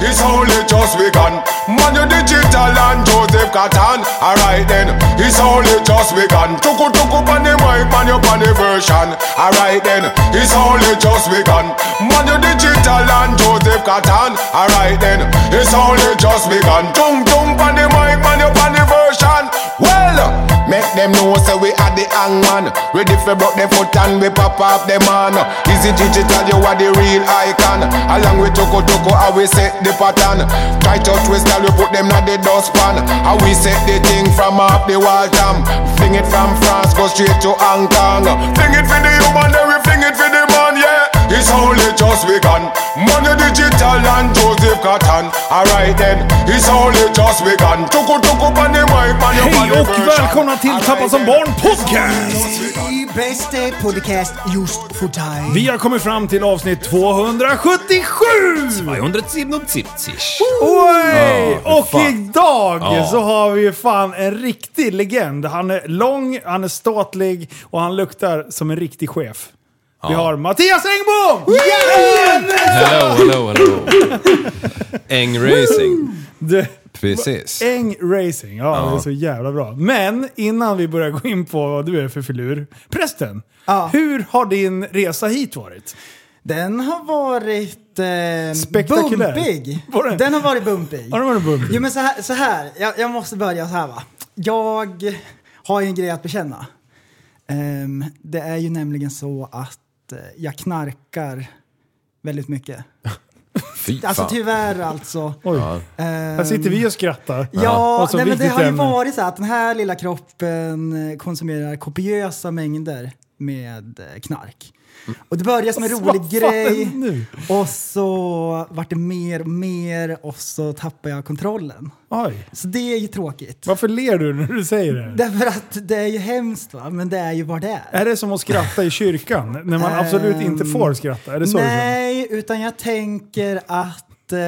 It's only just vegan. Man, you digital and Joseph Catan. Alright then, it's only just vegan. Tuku tuku pan the mic, man, you pan the version. Alright then, it's only just vegan. Man, you digital and Joseph Catan. Alright then, it's only just vegan. Tung tung pan the mic, man, you pan the version. Well, make them know say we are the hangman. Ready for broke them foot and we pop up them man. Easy digital, you are the real icon. Along with Toko Toko, how we set the pattern. Try to twist style, we put them at the dustpan. How we set the thing from off the wall tam. Fling it from France, go straight to Hong Kong. Fling it for the human, then we fling it for the man. It's only just vegan. Money digital and Joseph Cotton. Alright then, it's only just. Toko Toko pan the mic, pan Hej och välkomna till Tappa som barn podcast! I bästa podcast just för dig. Vi har kommit fram till avsnitt 277! 277. Oj! Och fan. idag så har vi ju fan en riktig legend. Han är lång, han är ståtlig och han luktar som en riktig chef. Vi har Mattias Engbom! Hello, hello, hello. Eng Racing. Du, Precis. Eng Racing, ja, Ja. det är så jävla bra. Men innan vi börjar gå in på vad du är för filur. Prästen, Ja. hur har din resa hit varit? Den har varit eh, Spektakulär. bumpig. Var det? Den har varit bumpig. Har du varit bumpig? Jo men så här, så här. Jag, jag måste börja så här va. Jag har ju en grej att bekänna. Ehm, det är ju nämligen så att eh, jag knarkar väldigt mycket. Fy Alltså fan. tyvärr alltså. Oj, Ehm, här sitter vi och skrattar. Ja, Och nej, men det har ju varit så att den här lilla kroppen konsumerar kopiösa mängder med eh, knark. Och det började som en rolig grej och så vart det mer och mer och så tappade jag kontrollen. Oj, Så det är ju tråkigt. varför ler du när du säger det? Därför att det är ju hemskt va, men det är ju vad det är. Är det som att skratta i kyrkan? När man absolut inte får skratta? Är det så? Nej, utan jag tänker att... Eh,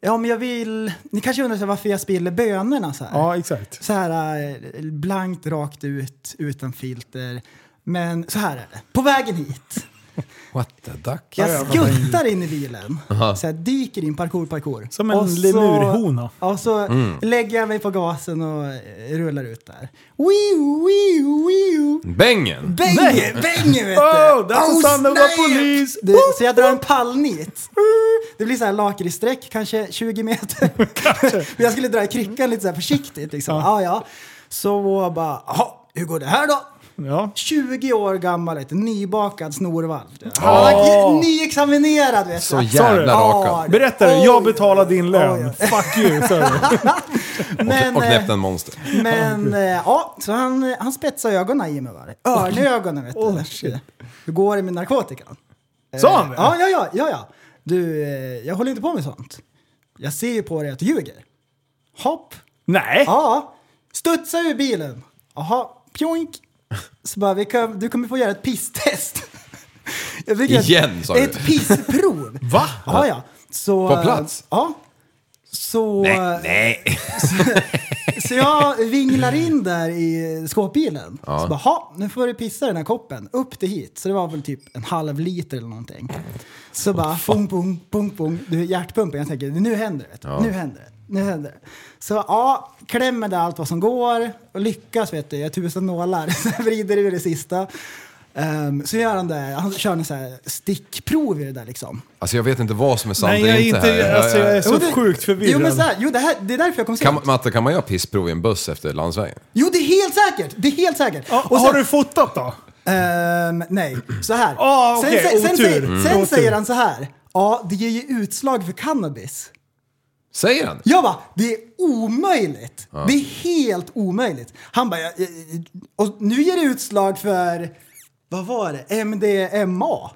ja, men jag vill... Ni kanske undrar varför jag spiller bönorna så här. Ja, exakt. Så här eh, blankt rakt ut, utan filter. Men så här är det. På vägen hit. What the duck? Jag skuttar in i bilen. Så här, dyker in, parkour, parkour. Som en Och så- lemurhona. Och så lägger jag mig på gasen och eh, rullar ut där. Wiu, wiu, wiu. Bängen! Bänger, bänger vet du! Oh, that's the sound of police! Du, så jag drar en pallnit. Det blir så här lakritssträck, kanske 20 meter. Men jag skulle dra i kryckan lite så här försiktigt liksom. Ja, ja. Så bara, jaha, hur går det här då? Ja. 20 år gammal, du, nybakad snorvalp. Ja. Oh. Nyexaminerad vet du. Så jävla rakad. Berätta det, jag betalar din lön. Fuck you. Men, Och eh, knäppte en monster. Men eh, ja, så han, han spetsade ögonen i mig. va? Örnögonen vet du. Oh, shit. Hur går det med narkotikan? Sa han det? Ja, ja, ja, ja, ja. Du, eh, jag håller inte på med sånt. Jag ser ju på dig att du ljuger. Hopp. Nej. Ja. Studsa ur bilen. Jaha, pjoink. Så bara, kan, du kommer få göra ett pisstest. Igen, sa du. Ett pissprov. Va? Ja, ja. Så, På plats? Ja. Så, Nej. så jag vinglar in där i skåpbilen. Ja. Så bara, "Ha, nu får du pissa i den här koppen. Upp till hit. Så det var väl typ en halv liter eller någonting. Så bara, pung, pung, pung, pung. Du, hjärtpumpen. Jag tänker, nu händer det. du. Nu händer det. Nu händer det. Så ja, klämmer det allt vad som går och lyckas vet du. Jag har tusen nålar. Så vrider ur det sista. Ehm, så gör han det. Han kör en så här stickprov i det där liksom. Alltså jag vet inte vad som är sant Nej, jag är inte inte... här. Alltså, jag är så Jo, det- sjukt förvirrad. Jo, men så här, jo det, här, det är därför jag kom Kan, sent. Matte, kan man göra pissprov i en buss efter landsvägen? Jo, det är helt säkert! Det är helt säkert. Ja, Och har sen- du fotat då? Ehm, nej, så här. Ah, okej, sen, sen, sen, Mm. sen Otur. säger han så här. Ja, det ger ju utslag för cannabis. Säger han? Jag bara, det är omöjligt. Det är helt omöjligt. Han bara, jag, och nu ger det utslag för, vad var det, MDMA.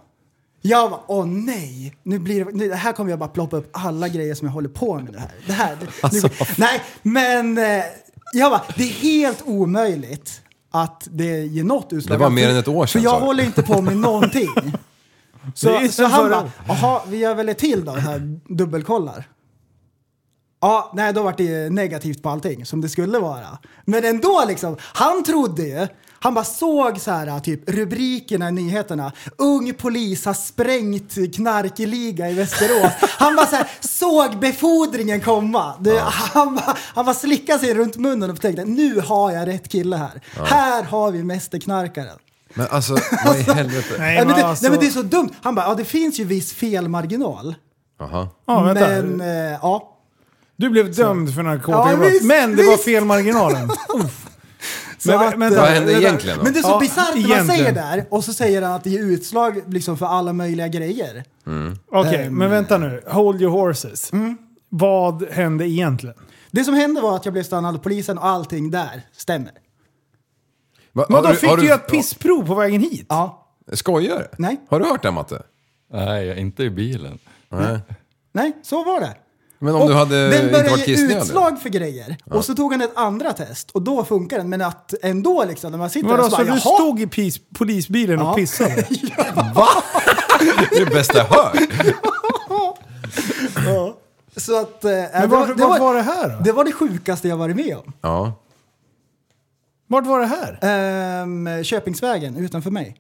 Jag bara, åh nej, nu blir det, nu, här kommer jag bara ploppa upp alla grejer som jag håller på med det här. Det här det, Alltså. nu, nej, men eh, jag bara, det är helt omöjligt att det ger något utslag. Det var mer än ett år sedan, För jag du. håller inte på med någonting. Så, så han bara, jaha, vi gör väl ett till då, här dubbelkollar. Ja, nej då var det negativt på allting som det skulle vara. Men ändå liksom, han trodde ju, han bara såg så här typ rubrikerna i nyheterna. Ung polis har sprängt knarkliga i Västerås. Han bara så här, såg befordringen komma. Det, Han bara, han bara slickade sig runt munnen och tänkte nu har jag rätt kille här. Här har vi mästerknarkaren. Men alltså, vad i helvete? Nej, men det, alltså- nej men det är så dumt. Han bara, ja det finns ju viss felmarginal. Jaha. Ja, vänta. men, eh, ja. Du blev dömd för Ja, narkotikabrott, visst, men det var visst. felmarginalen. Så Men, att, men, eh, Vad hände egentligen då? Men det är så Ja, bisarrt när man säger där och så säger han att det ger utslag liksom för alla möjliga grejer. Okej, Ehm. men vänta nu. Hold your horses. Vad hände egentligen? Det som hände var att jag blev stannad av polisen och allting där stämmer. Va, Men då du- fick har du göra ett pissprov på vägen hit. Ja. Skojar du? Nej. Har du hört det Matte? Nej, inte i bilen. Nej. Nej, så var det. Men om Och du hade den inte började varit kissnödig? utslag för grejer. Och så tog han ett andra test och då funkar den. Men att ändå liksom när man sitter Vadå, där så så bara du jaha. stod i pis, polisbilen och Ja. pissade? Det är det bästa jag hört. Så att, eh, Men var, det, vart var, var det här då? det var det sjukaste jag varit med om. Ja. Vart var det här? Ehm, Köpingsvägen utanför mig.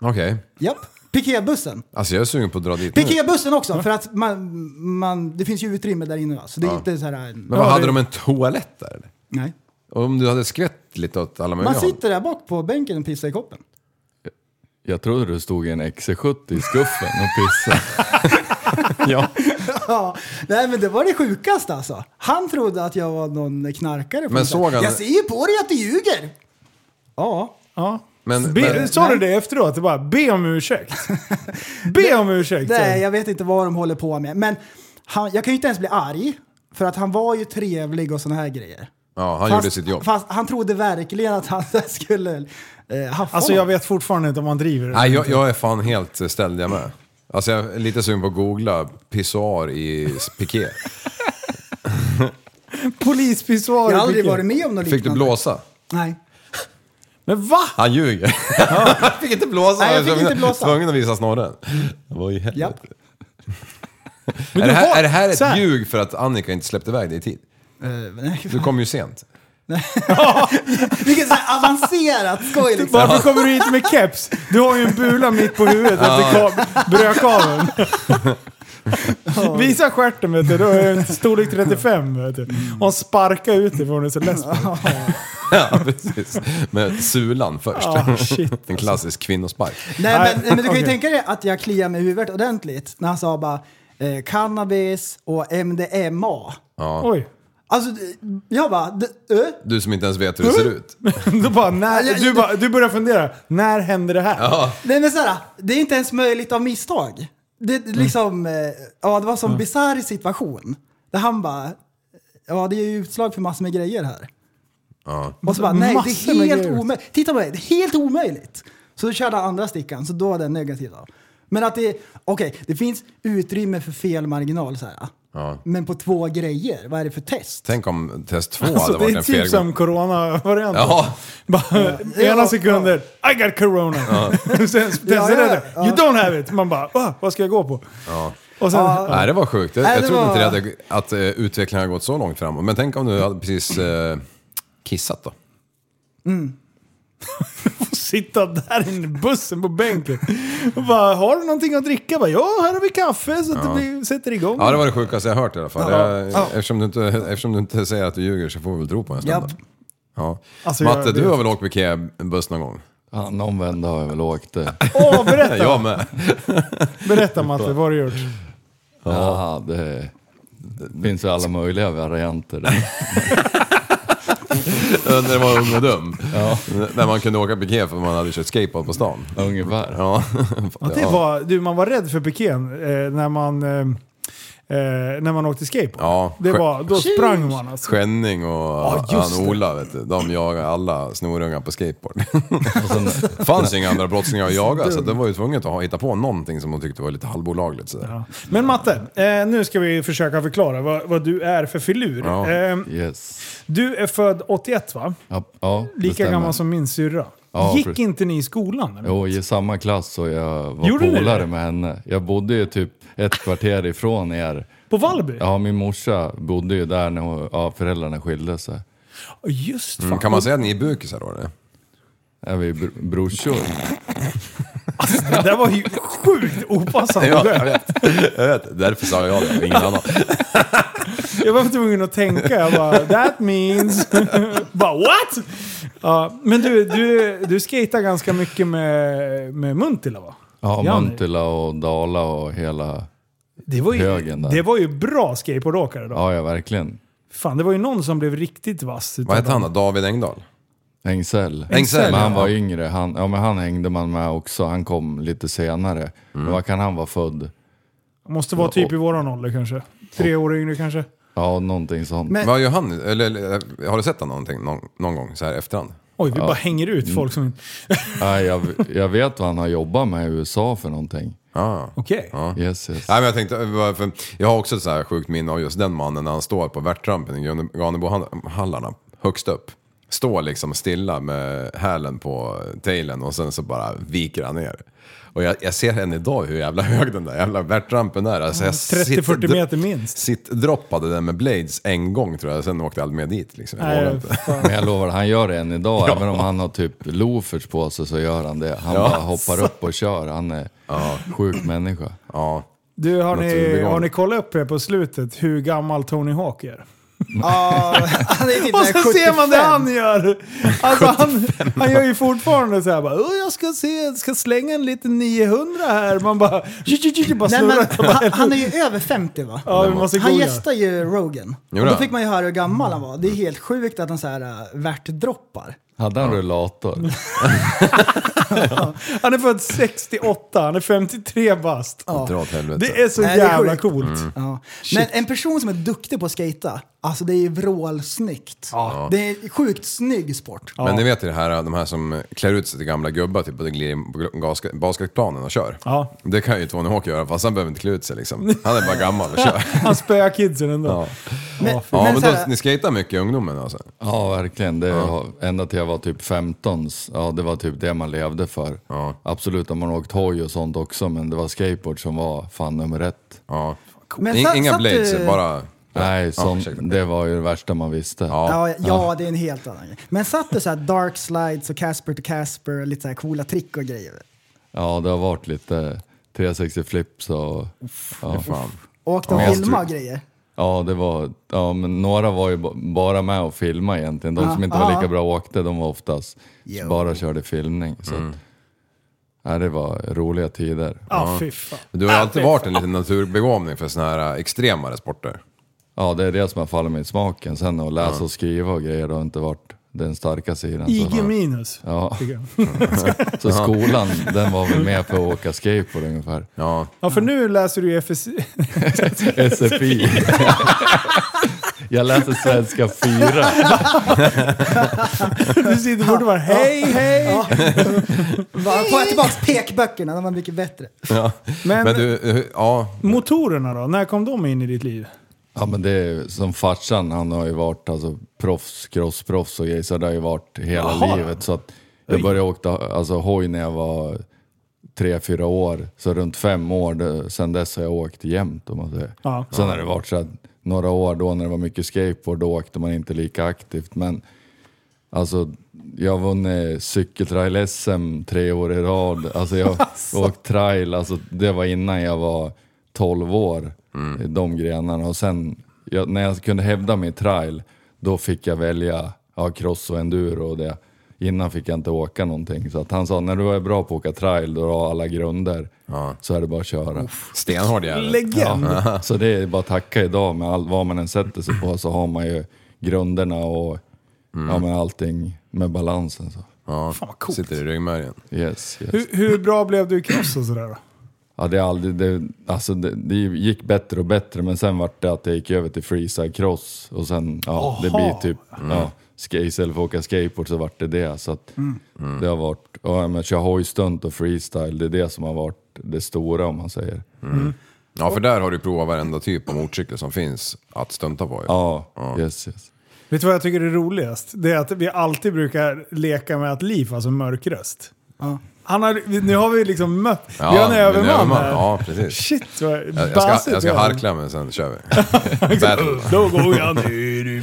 Okej. Japp. Pikébussen. Alltså jag är sugen på att dra dit nu. Pikébussen också, för att man, man, det finns ju utrymme där inne va? Så det är inte så här... Men vad, hade de en toalett där eller? Nej. Och om du hade skvätt lite åt alla möjliga Man håll? sitter där bak på bänken och pissar i koppen. Jag trodde du stod i en XC70 i skuffen och pissade. Ja. Ja, nej men det var det sjukaste alltså. Han trodde att jag var någon knarkare. Men såg han- Jag ser ju på dig att du ljuger! Ja. Ja. Men, Be, men, sa du det efteråt? Det bara, be om ursäkt. be om ursäkt. Nej, jag vet inte vad de håller på med. Men han, jag kan ju inte ens bli arg. För att han var ju trevlig och såna här grejer. ja, han fast, gjorde sitt jobb. Fast han trodde verkligen att han skulle eh, haffa Alltså jag vet fortfarande inte om man driver det. Nej, jag, jag är fan helt ställd jag med. Alltså jag är lite sugen på att googla pissoar i piké. Polispissoar Jag har aldrig varit med om något Fick du liknande. blåsa? Nej. Men va? Han ljuger. Han fick inte blåsa. Nej, jag fick inte blåsa. Tvungen att visa snorren. Vad i helvete. Är det, här, har- är det här ett ljug för att Annika inte släppte iväg dig i tid? Eh, nej. Du kom ju sent. Vilket så här avancerat skoj liksom. Varför kommer du hit med keps? Du har ju en bula mitt på huvudet efter ka- brödkaveln. Visa stjärten vet du, då är det storlek 35 vet du. Och hon sparkar ut det för hon är så less på det. Ja, precis. Med sulan först. Ah, shit, en klassisk kvinnospark. Nej, Nej, men, nej, men du kan ju okej. tänka dig att jag kliar mig i huvudet ordentligt när han sa bara eh, cannabis och MDMA. Oj. Alltså, jag bara, d- ö? Du som inte ens vet hur det ser ut. Då bara, när, du, bara, du börjar fundera, när hände det här? Nej men såhär, det är inte ens möjligt av misstag. Det, liksom, eh, ja det var en sån bisarr situation. Där han bara, ja det är ju utslag för massor med grejer här. Ja. Och så bara, nej det Massor är med helt grejer. omöjligt. Titta på det, det är helt omöjligt. Så då körde han andra stickan, så då var den negativ då. Men att det, okej, det finns utrymme för felmarginal så här. Ja. Men på två grejer, vad är det för test? Tänk om test två Alltså, hade det varit är en typ fel... som corona-varianten. Ja, Bara, ena sekunder, I got corona. Sen Ja, det ja, där, ja. you don't have it. Man bara, "Ah, vad ska jag gå på? Sen, Ja. nej det var sjukt. Jag, Nej, jag det trodde var- inte det hade, att uh, utvecklingen har gått så långt framåt. Men tänk om du hade precis eh, kissat då? sitta där inne i bussen på bänken. Och bara, har du någonting att dricka? Bara, ja, här har vi kaffe så att det blir, sätter igång. Ja, det var det sjukaste jag hört i alla fall. Ja. Jag, Ja. eftersom, du inte, eftersom du inte säger att du ljuger så får vi väl tro på en stund. Då. Ja. Alltså, Matte, jag du har väl åkt med Ikea-buss någon gång? Ja, någon vända har jag väl åkt det. Åh, berätta! Jag med. Berätta Matte, vad har du gjort? Ja, det, det finns ju alla möjliga varianter. När det var ung och dum. Ja, När man kunde åka piké för man hade kört skateboard på stan. ungefär. Ja. Ja, det var, du, man var rädd för pikén eh, när man... Eh, Eh, när man åkte skateboard. Ja, det var, då sprang man alltså. Skänning och just han det. Ola, vet du, de jagar alla snorungar på skateboard. Det fanns ju inga andra brottslingar att jaga så de var ju tvungna att ha- hitta på någonting som de tyckte var lite halvolagligt. Sådär. Ja. Men Matte, eh, nu ska vi försöka förklara vad, vad du är för filur. Ja. Eh, Yes. du är född 81 va? Ja, ja det Lika stämmer. gammal som min syrra. Ja, Gick precis. inte ni i skolan? Eller? Jo, i samma klass och jag var Gjorde polare det? med henne. Jag bodde ju typ ett kvarter ifrån er. På Vallby? Ja, min morsa bodde ju där när hon, ja, föräldrarna skilde sig. Just fan. Mm, kan man säga att ni är bukisar då? Eller? Är vi br brorsor? Det där var ju sjukt opassande. Ja, jag vet. Jag vet. Därför sa jag det, ingen annan. Jag var tvungen att tänka. Jag bara, that means... bara, what? Ja, men du, du, du skater ganska mycket med, med Muntila va? Ja, Janni. Muntila och Dala och hela... Det var ju, högen där. det var ju bra skateboardåkare då. Ja, ja verkligen. Fan, det var ju någon som blev riktigt vass. Vad hette han då? David Engdahl? Engsell. Engsell, Men han var yngre. Han, ja, men han hängde man med också. Han kom lite senare. Mm. Men vad kan han vara född? Måste vara typ i våran ålder kanske. Tre år yngre kanske. Ja, någonting sånt. Men- Vad gör han? Eller, eller har du sett någonting någon, någon gång så här efterhand? Oj, vi bara hänger ut Mm. folk som... Nej, jag, jag vet vad han har jobbat med i USA för någonting. Ja. Okej. Yes, yes. Nej, men jag tänkte, för jag har också ett så här sjukt minne av just den mannen när han står på värtrampen i Ganebohallarna, högst upp. Står liksom stilla med hälen på tailen och sen så bara viker han ner. Och jag, jag ser än idag hur jävla hög den där jävla värtrampen är. Alltså jag 30-40 meter minst. Sitt droppade den med blades en gång tror jag, sen åkte jag aldrig med dit liksom. Jag Nej. Men jag lovar, han gör det än idag. Ja. Även om han har typ loafers på sig så gör han det. Han Ja. bara hoppar upp och kör. Han är sjuk människa. Ja. Du, har ni, har ni kollat upp här på slutet hur gammal Tony Hawk är? Ja, han är typ Och sen ser man det 75. han gör! Alltså han, han gör ju fortfarande så här bara "Åh, jag ska se, ska slänga en liten 900 här. Man bara... bara Nej, men, snurrar. han, han är ju över 50 va? Ja, vi måste Han googla. gästar ju Rogan. Jo Och då då. fick man ju höra hur gammal han var. Det är helt sjukt att han så här äh, värtdroppar. Hade han rullator? Han är född 68, han är 53 bast. Dra åt helvete. Det är så Nej, det är jävla sjukt. coolt. Ja. Men en person som är duktig på att skata, alltså det är ju vrålsnyggt. Det är sjukt snygg sport. Men ni vet ju det här, de här som klär ut sig till gamla gubbar typ, och glider in på basketplanen och kör. Ja. Det kan ju Tony Hawk göra fast han behöver inte klä ut sig liksom. Han är bara gammal och kör. Han spöar kidsen ändå. Ja, Men, ja men men då, här, ni skejtar mycket i ungdomen alltså? Ja, verkligen. Det har, ända till jag var typ 15. Ja, det var typ det man levde för. Ja. Absolut, har man åkt hoj och sånt också, men det var skateboard som var fan nummer ett. Ja. men inga blades, du- bara... Nej, ursäkta. det var ju det värsta man visste. Ja. Ja, ja, det är en helt annan grej. Men satt du så här dark slides och Casper to Casper och lite så här coola trick och grejer? Ja, det har varit lite 360 flips och... Ja, Fan. Åkte och Ja. filma och grejer? ja, det var... Ja, men några var ju ba- bara med och filma egentligen. De som Ja, inte var ja. lika bra åkte, de var oftast Jo. bara körde filmning. Så att, ja, det var roliga tider. Ja, fy fan. Du har ju alltid varit en liten naturbegåvning för såna här äh, extremare sporter. Ja, det är det som har fallit mig i smaken. Sen att läsa och skriva och grejer har inte varit den starka sidan. IG minus. ja, tycker jag. så skolan, den var väl med på att åka skateboard ungefär. Ja. Ja, för nu läser du ju FSI. SFI. Jag läser svenska 4. Du sitter borde vara hej, hej! Va, Får jag tillbaka pekböckerna? De var mycket bättre. ja. Men, Men du, eh, ja. motorerna då? När kom de in i ditt liv? Ja men det är som farsan, han har ju varit alltså, proffs, crossproffs och grejer, så det har ju varit hela Jaha. livet. Så att jag började åka alltså, hoj när jag var tre, fyra år. Så runt fem år, det, sen dess har jag åkt jämt om man säger. Ja. Sen har det varit så att några år då när det var mycket skateboard, då åkte man inte lika aktivt. Men alltså, jag har vunnit cykeltrail-SM tre år i rad. Alltså jag har åkt trail, alltså det var innan jag var 12 år. I De grenarna. Och sen, jag, när jag kunde hävda mig i trail, då fick jag välja ja, cross och enduro och det. Innan fick jag inte åka någonting. Så att han sa, när du är bra på att åka trail, då har alla grunder. Så är det bara att köra. Stenhård jävel. Legend! Ja, så det är bara att tacka idag med all, vad man än sätter sig på så har man ju grunderna och ja, men allting med balansen. Så. Ja. Fan vad coolt. Sitter i ryggmärgen. Yes, yes. Hur, hur bra blev du i cross och sådär då? Ja, det, är aldrig, det, alltså det, det gick bättre och bättre men sen vart det att jag gick över till freeside cross och sen, ja, det blir typ, ja, ska istället för att åka skateboard så vart det det. Så att det har varit, ja men köra hojstunt och freestyle, det är det som har varit det stora om man säger. Ja, för där har du provat varenda typ av motorcykel som finns att stunta på. ju. Ja, yes yes. Vet du vad jag tycker är roligast? Det är att vi alltid brukar leka med att Liv har så mörk röst. Han har, nu har vi liksom mött... vi har en överman här. Ja, precis. Shit vad Jag, jag ska, jag ska harkla mig sen kör vi. Då går jag ner i...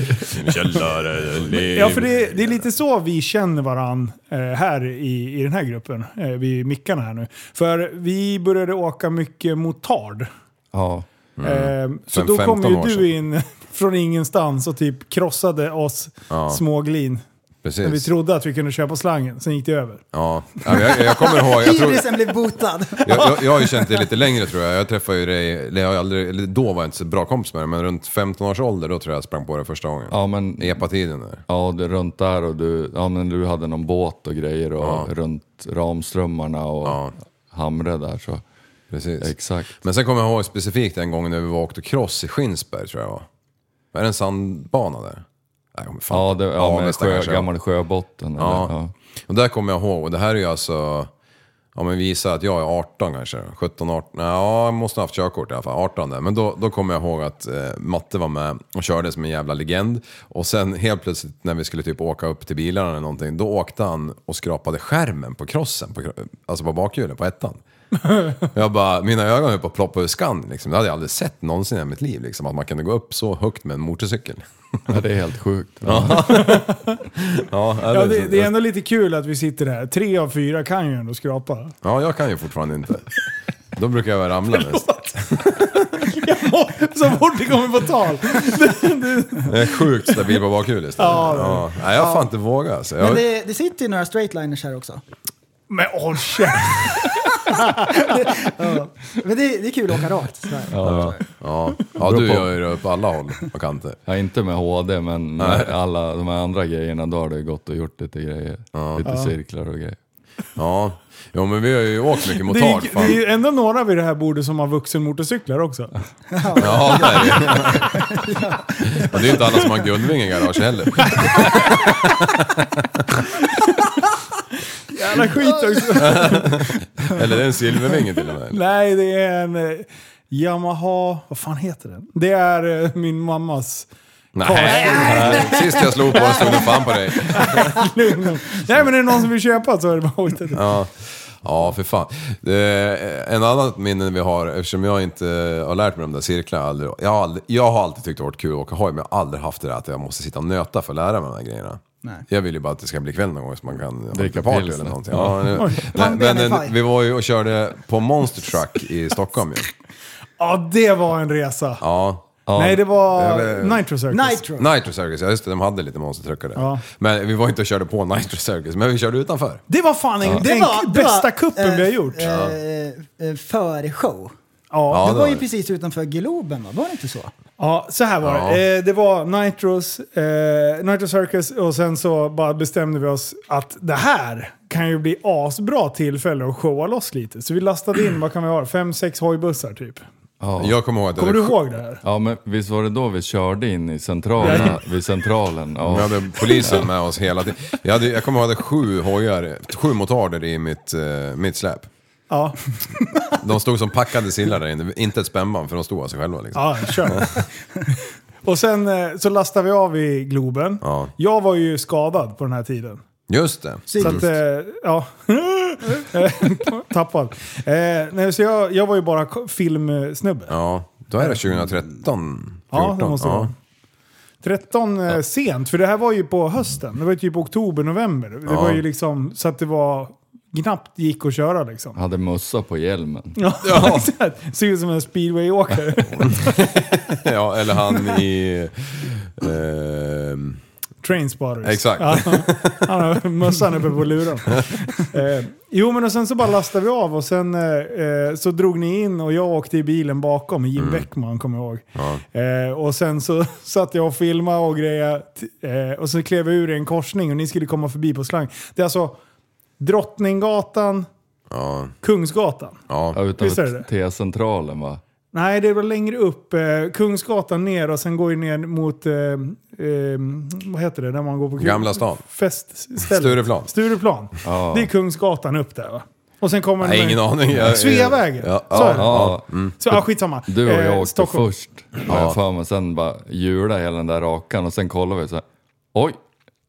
Ja, för det, det är lite så vi känner varann eh, här i, i den här gruppen. Eh, vi mickarna här nu. För vi började åka mycket motard. Ja. Eh, så då kom 15 ju du in från ingenstans och typ krossade oss Ja. småglin. När vi Precis. trodde att vi kunde köpa slangen, sen gick det över. Ja, Ja, jag, jag kommer ihåg, jag, tror, Irisen blev botad. jag, jag, jag har ju känt dig lite längre tror jag. Jag träffade ju dig, eller jag har aldrig, eller då var jag inte så bra kompis med dig, men runt 15 års ålder då tror jag jag sprang på dig första gången. Ja men, Epa-tiden där. ja det är runt där och du, ja men du hade någon båt och grejer och runt Ramströmmarna och Ja. Hamre där så. Precis. Exakt. Men sen kommer jag ihåg specifikt en gång när vi var och åkte cross i Skinsberg tror jag var. Är det en sandbana där? Nej, fan Ja, det, ja, med sjö, kanske, ja. gammal sjöbotten. eller? Ja. Ja. Och där kommer jag ihåg, och det här är ju alltså... Ja men visa att jag är 18 kanske, 17, 18, nej, ja jag måste ha haft körkort i alla fall, 18 där. Men då, då kommer jag ihåg att eh, Matte var med och körde som en jävla legend. Och sen helt plötsligt när vi skulle typ åka upp till bilarna eller någonting, då åkte han och skrapade skärmen på crossen, på, kro- alltså på bakhjulen på ettan. Jag bara, mina ögon höll på att ploppa ur skan liksom. Det hade jag aldrig sett någonsin i mitt liv, liksom, att man kunde gå upp så högt med en motorcykel. Ja, det är helt sjukt. Ja, Ja, det, det är ändå lite kul att vi sitter här. Tre av fyra kan ju ändå skrapa. ja, jag kan ju fortfarande inte. Då brukar jag ramla mest. Så fort det kommer på tal. Jag är sjukt stabil på bakhjulet. Ja, Ja, Nej, jag har fan inte vågat alltså. Men jag, det, det sitter ju några straightliners här också. Men håll Men det, det är kul att åka rakt. sådär. ja, ja, ja, du gör ju det på alla håll och kanter. Ja, inte med HD, men med alla de här andra grejerna, då har det gått och gjort lite grejer. Lite cirklar och grejer. Ja, jo, men vi har ju åkt mycket Det motard. är, det Fan. är ju ändå några vid det här bordet som har vuxenmotorcyklar också. Ja, det är det. Och det är ju inte alla som har Gullving i garage heller. Jävla skit också. Eller det är en silvervinge till och med. Nej, det är en eh, Yamaha... Vad fan heter den? Det är eh, min mammas... Nej, nej, sist jag slog på den stod det fan på dig. Nej men är det någon som vill köpa så är det bara att Ja, ja för fan. Det, en annan minne vi har, eftersom jag inte har lärt mig de där cirklarna. Aldrig, jag, har aldrig, jag har alltid tyckt det varit kul att åka hoj, men jag har aldrig haft det där att jag måste sitta och nöta för att lära mig de här grejerna. Nej. Jag vill ju bara att det ska bli kväll någon gång så man kan Dricka party eller någonting. Ja. Ja, nu, nej, men i eh, vi var ju och körde på Monster Truck i Stockholm ju. Ja, det var en resa. Ja. Nej, det var Eller- Nitro Circus. Nitro. Nitro Circus, ja just det, de hade lite monstertruckar där. Ja. Men vi var inte och körde på Nitro Circus, men vi körde utanför. Det var fan en, Det den var, det bästa var, kuppen eh, vi har gjort. Eh, eh, för show. Ja. Ja, det det var var ju det. precis utanför Globen va? Var det inte så? Ja, så här var Ja. det. Eh, det var Nitros, eh, Nitro Circus och sen så bara bestämde vi oss att det här kan ju bli asbra tillfälle att showa loss lite. Så vi lastade in, vad kan vi ha, fem, sex hojbussar typ. Ja. Jag kommer ihåg att Kommer det du ihåg det här? Ja, men visst var det då vi körde in i centralen? vid centralen? Vi Ja. hade polisen med oss hela tiden. Jag, hade, jag kommer ihåg att jag hade sju hojar, sju motarder i mitt, eh, mitt släp. Ja, De stod som packade sillar där inne, inte ett spännband för de stod av sig själva liksom. ja kör. och sen eh, så lastade vi av i Globen. Ja. Jag var ju skadad på den här tiden. Just det. Så att, eh, ja. Tappad. Eh, nej, så jag, jag var ju bara ko- filmsnubbe. Ja, då är det 2013, 14. Ja, det måste det vara. 13 eh, sent, för det här var ju på hösten. Det var ju typ oktober, november. Det var ju liksom så att det var knappt gick att köra liksom. Hade mössa på hjälmen. Ja, exakt. Ser ut som en speedwayåkare. ja, eller han i... ehm, Trainspotters. Exakt. Ja, han har mössan uppe på luren. Eh, jo men och sen så bara lastade vi av och sen eh, eh, så drog ni in och jag åkte i bilen bakom, Jim Mm. Beckman kommer jag ihåg. Eh, och sen så satt jag och filmade och grejade eh, och så klev jag ur i en korsning och ni skulle komma förbi på slang. Det är alltså Drottninggatan, Ja, Kungsgatan. ja. Ja, utanför T-centralen va? Nej, det var längre upp. Eh, Kungsgatan ner och sen går ju ner mot, eh, eh, vad heter det, när man går på Gamla stan. Feststället. Stureplan. Stureplan. Ja. Det är Kungsgatan upp där va? Och sen kommer Nej, den- ingen aning. Jag- Sveavägen. Ja, Så ja, det. Ja, Så, ja, skitsamma. du och jag Eh, åkte Stockholm. först, har jag för mig. Sen bara hjula hela den där rakan och sen kollade vi så här. Oj!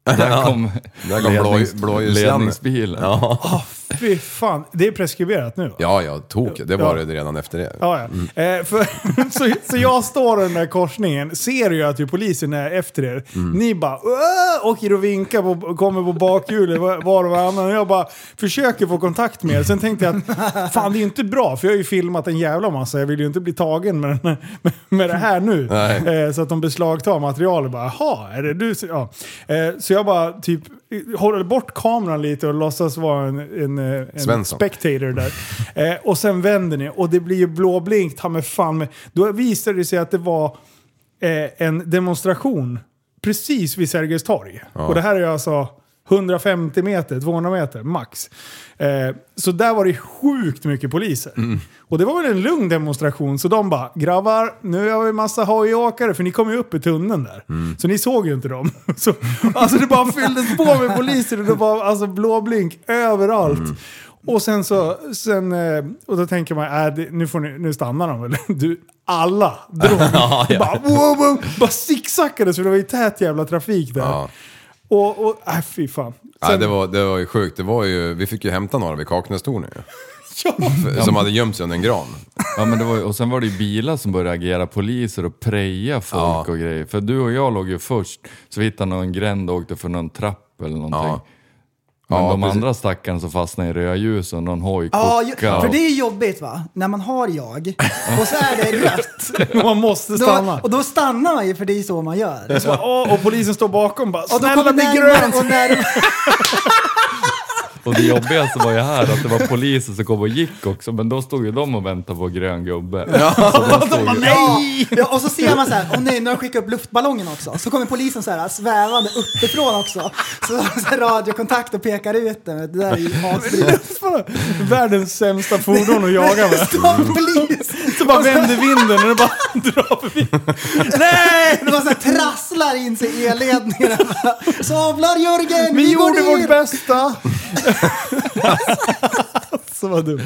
Där kom, Där kom blå- blåljuslandet. ledningsbilen. Ja. Fy fan, det är preskriberat nu va? ja, ja, tok. Det var Ja. det redan efter det. Ja, ja. Eh, för, så, så jag står i den där korsningen, ser ju att ju polisen är efter er. Ni bara "Åh!" åker och vinkar på, kommer på bakhjulet var och varannan. Och jag bara försöker få kontakt med er. Sen tänkte jag att fan det är ju inte bra, för jag har ju filmat en jävla massa. Jag vill ju inte bli tagen med, den, med, med det här nu. Eh, så att de beslagtar materialet. Bara, Jaha, är det du? Ja. Eh, så jag bara typ håller bort kameran lite och låtsas vara en, en, eh, en Svensson. spectator där. Eh, och sen vänder ni och det blir ju blåblinkt, ta mig fan med. Då visade det sig att det var eh, en demonstration precis vid Sergels torg. Och det här är alltså 150 meter, 200 meter max. Eh, så där var det sjukt mycket poliser. Och det var väl en lugn demonstration, så de bara “grabbar, nu har vi massa hojåkare” för ni kom ju upp i tunneln där. Så ni såg ju inte dem. Så, alltså det bara fylldes på med poliser och det var alltså blåblink överallt. Och sen så, sen, eh, och då tänker man, äh, nu, får ni, nu stannar de väl. Du, alla drog. Bara, wow, wow, bara zigzackade så det var ju tät jävla trafik där. Ja. Och, och äh, fy fan. Nej, det, var, det var ju sjukt. Det var ju, vi fick ju hämta några vid Kaknästornet ju. ja, Som hade gömt sig under en gran. Ja, men det var, ju- och sen var det ju bilar som började agera poliser och preja folk Ja. och grejer. För du och jag låg ju först, så vi hittade någon gränd och åkte för någon trapp eller någonting. Ja. Men Ja, de precis. andra stackarna som fastnade i rödljus och någon hoj Ja, ju- för det är jobbigt va? När man har jag och så är det rött. man måste stanna. Då, och då stannar man ju för det är så man gör. Så, åh, och polisen står bakom bara Och då “Snälla kommer bli närmare grönt!” och närmare. Och det jobbigaste var ju här att det var poliser som kom och gick också, men då stod ju de och väntade på grön gubbe. Så de stod ju, Ja, ja, och så ser man så här, åh nej, nu har de skickat upp luftballongen också. Så kommer polisen så här svävande uppifrån också. Så, så här, radiokontakt och pekar ut den. Det där är ju asdrygt. Världens sämsta fordon att jaga med. Står polis. Så bara vänder vinden och det bara drar förbi. Nej! Det var så här trasslar in sig i elledningarna. Sablar Jörgen, Vi vi gjorde vårt bästa! Så var dumt.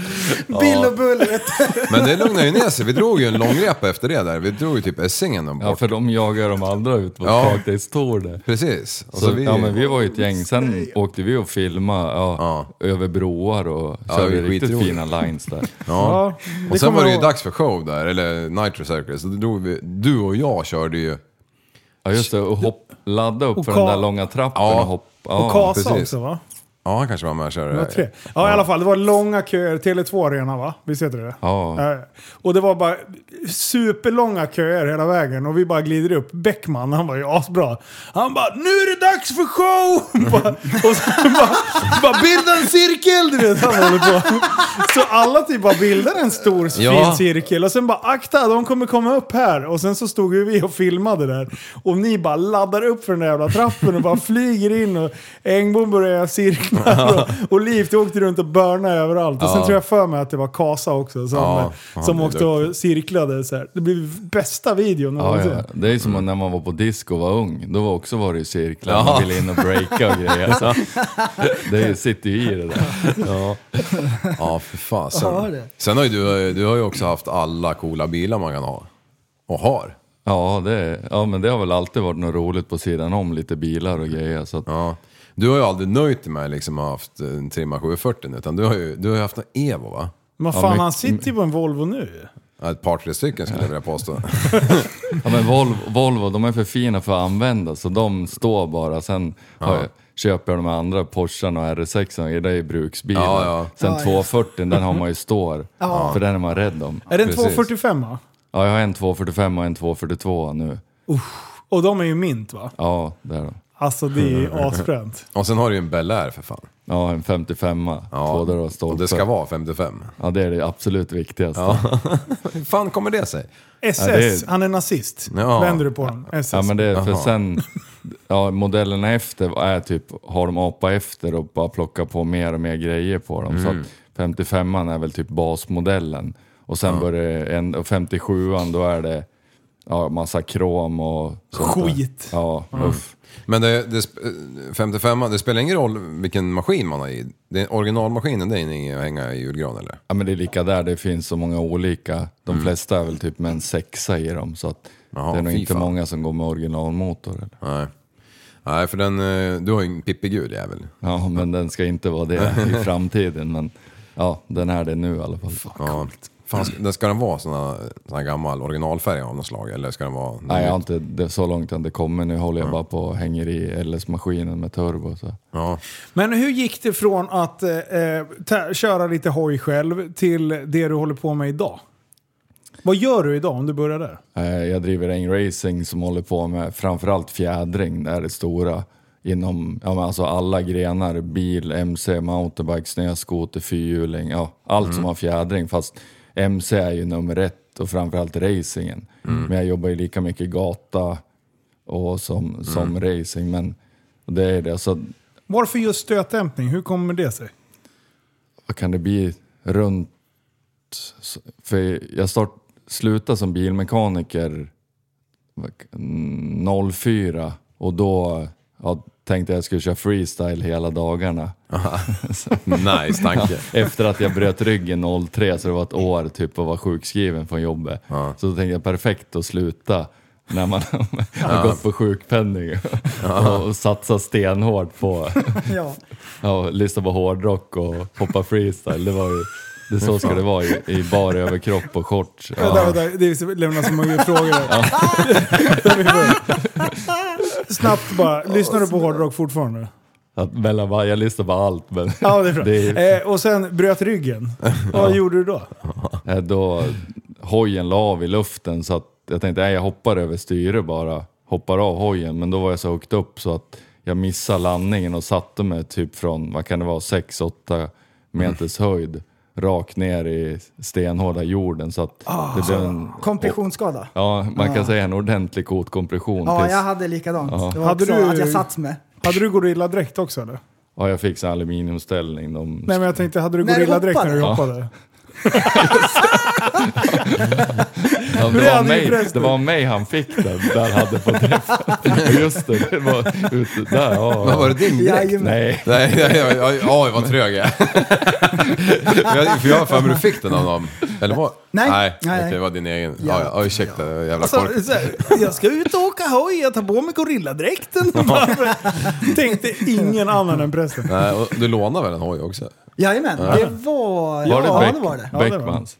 Bill och Bull vet du. Men det lugnade ju ner sig. Vi drog ju en långrepa efter det där. Vi drog ju typ Essingen och ja, bort. för de jagar de andra ut mot Ja. Tor där. Precis. Och Så, så vi, ja, men vi var ju ett gäng. Sen åkte vi och filmade ja, Ja. över broar och Ja, körde det var riktigt skitroligt. fina lines där. ja. det Och sen kommer var det ju jag- dags för show där, eller Nitro Circus. Så då drog vi, du och jag körde ju... Ja just det, och hopp, ladda upp Och för ka- den där långa trappen Ja. och hoppa. Och Ja. Kasa precis. också va? Ja, han kanske var med och körde. Det var tre. Ja, i alla fall. Det var långa köer. Tele2 Arena va? Visst heter det Ja. Ja, Och det var bara superlånga köer hela vägen och vi bara glider upp. Bäckman, han var ju asbra. Han bara “Nu är det dags för show!” bara, Och så bara, bara “Bilda en cirkel!” Du vet, han håller på. Så alla typ bara bildade en stor Ja. fin cirkel och sen bara “Akta, de kommer komma upp här!” Och sen så stod ju vi och filmade där. Och ni bara laddar upp för den där jävla trappen och bara flyger in och Engbom börjar Och, och Liv åkte runt och börnade överallt. Och sen Ja. tror jag för mig att det var Kasa också som, Ja, som han är åkte och cirklade. Så här. Det blev bästa videon Ja, ja. Det är som när man var på disco och var ung. Då var också var det ju cirklar, man ville in och breaka och grejer. Så det sitter ju i det där. Ja, ja för fasen. Ja, det. Sen har ju du, du har ju också haft alla coola bilar man kan ha. Och har. Ja, det, ja, men det har väl alltid varit något roligt på sidan om, lite bilar och grejer. Så att, Ja. Du har ju aldrig nöjt dig med liksom att ha haft en trimma 740 utan du har ju, du har ju haft en Evo va? Men fan, han sitter ju på en Volvo nu. Ja, Ett par tre stycken skulle jag vilja påstå. ja, men Volvo, Volvo, de är för fina för att använda så de står bara. Sen har jag, köper jag de andra Porschen och R6, det är ju bruksbilar. Ja, ja. Sen Ja, ja. 240, den har man ju står. Ja. För den är man rädd om. Är det en Precis. 245 va? Ja, jag har en 245 och en 242 nu. Och de är ju mint va? Ja, där då. Alltså det är asfränt. Och sen har du ju en Bel Air för fan. Ja, en 55 Ja. Två dörrar och stolpe. Och det ska vara 55. Ja, det är det absolut viktigaste. Ja. Hur fan kommer det sig? SS, Ja, det är- han är nazist. Ja. Vänder du på honom? SS. Ja men det är för sen, ja modellerna efter är typ, har de apa efter och bara plocka på mer och mer grejer på dem. Så att 55an är väl typ basmodellen. Och sen börjar en, och 57an då är det ja, massa krom och sånt där. Skit. Ja, uff. Men det, det, sp- 55 det spelar ingen roll vilken maskin man har i. Det originalmaskinen, det är inget att hänga i julgran eller? Ja men det är lika där, det finns så många olika. De flesta är väl typ med en sexa i dem så att Jaha, det är nog inte fan. många som går med originalmotor. Eller? Nej. Nej, för den, eh, du har ju en pippigul jävel. Ja men den ska inte vara det i framtiden men ja, den är det nu i alla fall. Ja. Fan, ska, ska den vara sån här, gammal originalfärg av något slag? Eller ska den vara... Nej jag har inte det, så långt än det kommer. Nu håller jag bara på och hänger i LS-maskinen med turbo. Så. Ja. Men hur gick det från att eh, ta, köra lite hoj själv till det du håller på med idag? Vad gör du idag om du börjar där? Eh, Jag driver en racing som håller på med framförallt fjädring, det är det stora. Inom ja, men alltså alla grenar, bil, MC, mountainbike, snöskoter, fyrhjuling, ja, allt som har fjädring. Fast MC är ju nummer ett och framförallt racingen. Men jag jobbar ju lika mycket gata och som, som racing. Men det är det. Så Varför just stötdämpning? Hur kommer det sig? vad kan det bli runt... För jag start, slutade som bilmekaniker vad- mm, 04 och då ja, tänkte jag att jag skulle köra freestyle hela dagarna. Nice tanke. Efter att jag bröt ryggen 03 så det var ett år typ att vara sjukskriven från jobbet. Så då tänkte jag perfekt att sluta när man har gått på sjukpenning och, och satsa stenhårt på Ja. Ja, lyssna på hårdrock och hoppa freestyle. Det var ju, det så ska det vara i, i bar överkropp och shorts. Vänta, Ja. vänta, det är- lämnar så många frågor. Börjar. Snabbt bara, lyssnar du på hårdrock fortfarande? Att mellan jag lyssnar på allt men Ja, det är bra. Det är- Eh, och sen bröt ryggen. Vad gjorde du då? eh, då hojen la av i luften så att jag tänkte nej, jag hoppar över styre bara. Hoppar av hojen men då var jag så högt upp så att jag missade landningen och satte mig typ från, vad kan det vara, 6-8 meters höjd. Rakt ner i stenhårda jorden så att det blev en... Kompressionsskada. Ja, man kan säga en ordentlig kotkompression. Ja, tills- jag hade likadant. Det var Hade också du- att jag satt med. Hade du gorilladräkt också eller? Ja, jag fick så aluminiumställning. De... Nej men jag tänkte, hade du gorilladräkt när du hoppade? hoppade? Ja, det var mig, det var mig han fick den, där hade på träffen. Just det, det var ute där. Ja. Vad var det din dräkt? Nej, Nej, nej, nej, oj, oj vad trög jag är. För jag har för mig du fick den av någon. Eller vad? Nej. Nej, Nej. okej, det var din egen. Ja. Ja, ja, ursäkta, jävla Alltså, kork. här, jag ska ut och åka hoj, jag tar på mig gorilladräkten. Tänkte ingen annan än prästen. Nej, och du lånar väl en hoj också? Jajamän, det var... var det, ja, Beck, det var det. Ja, det var Beckmans?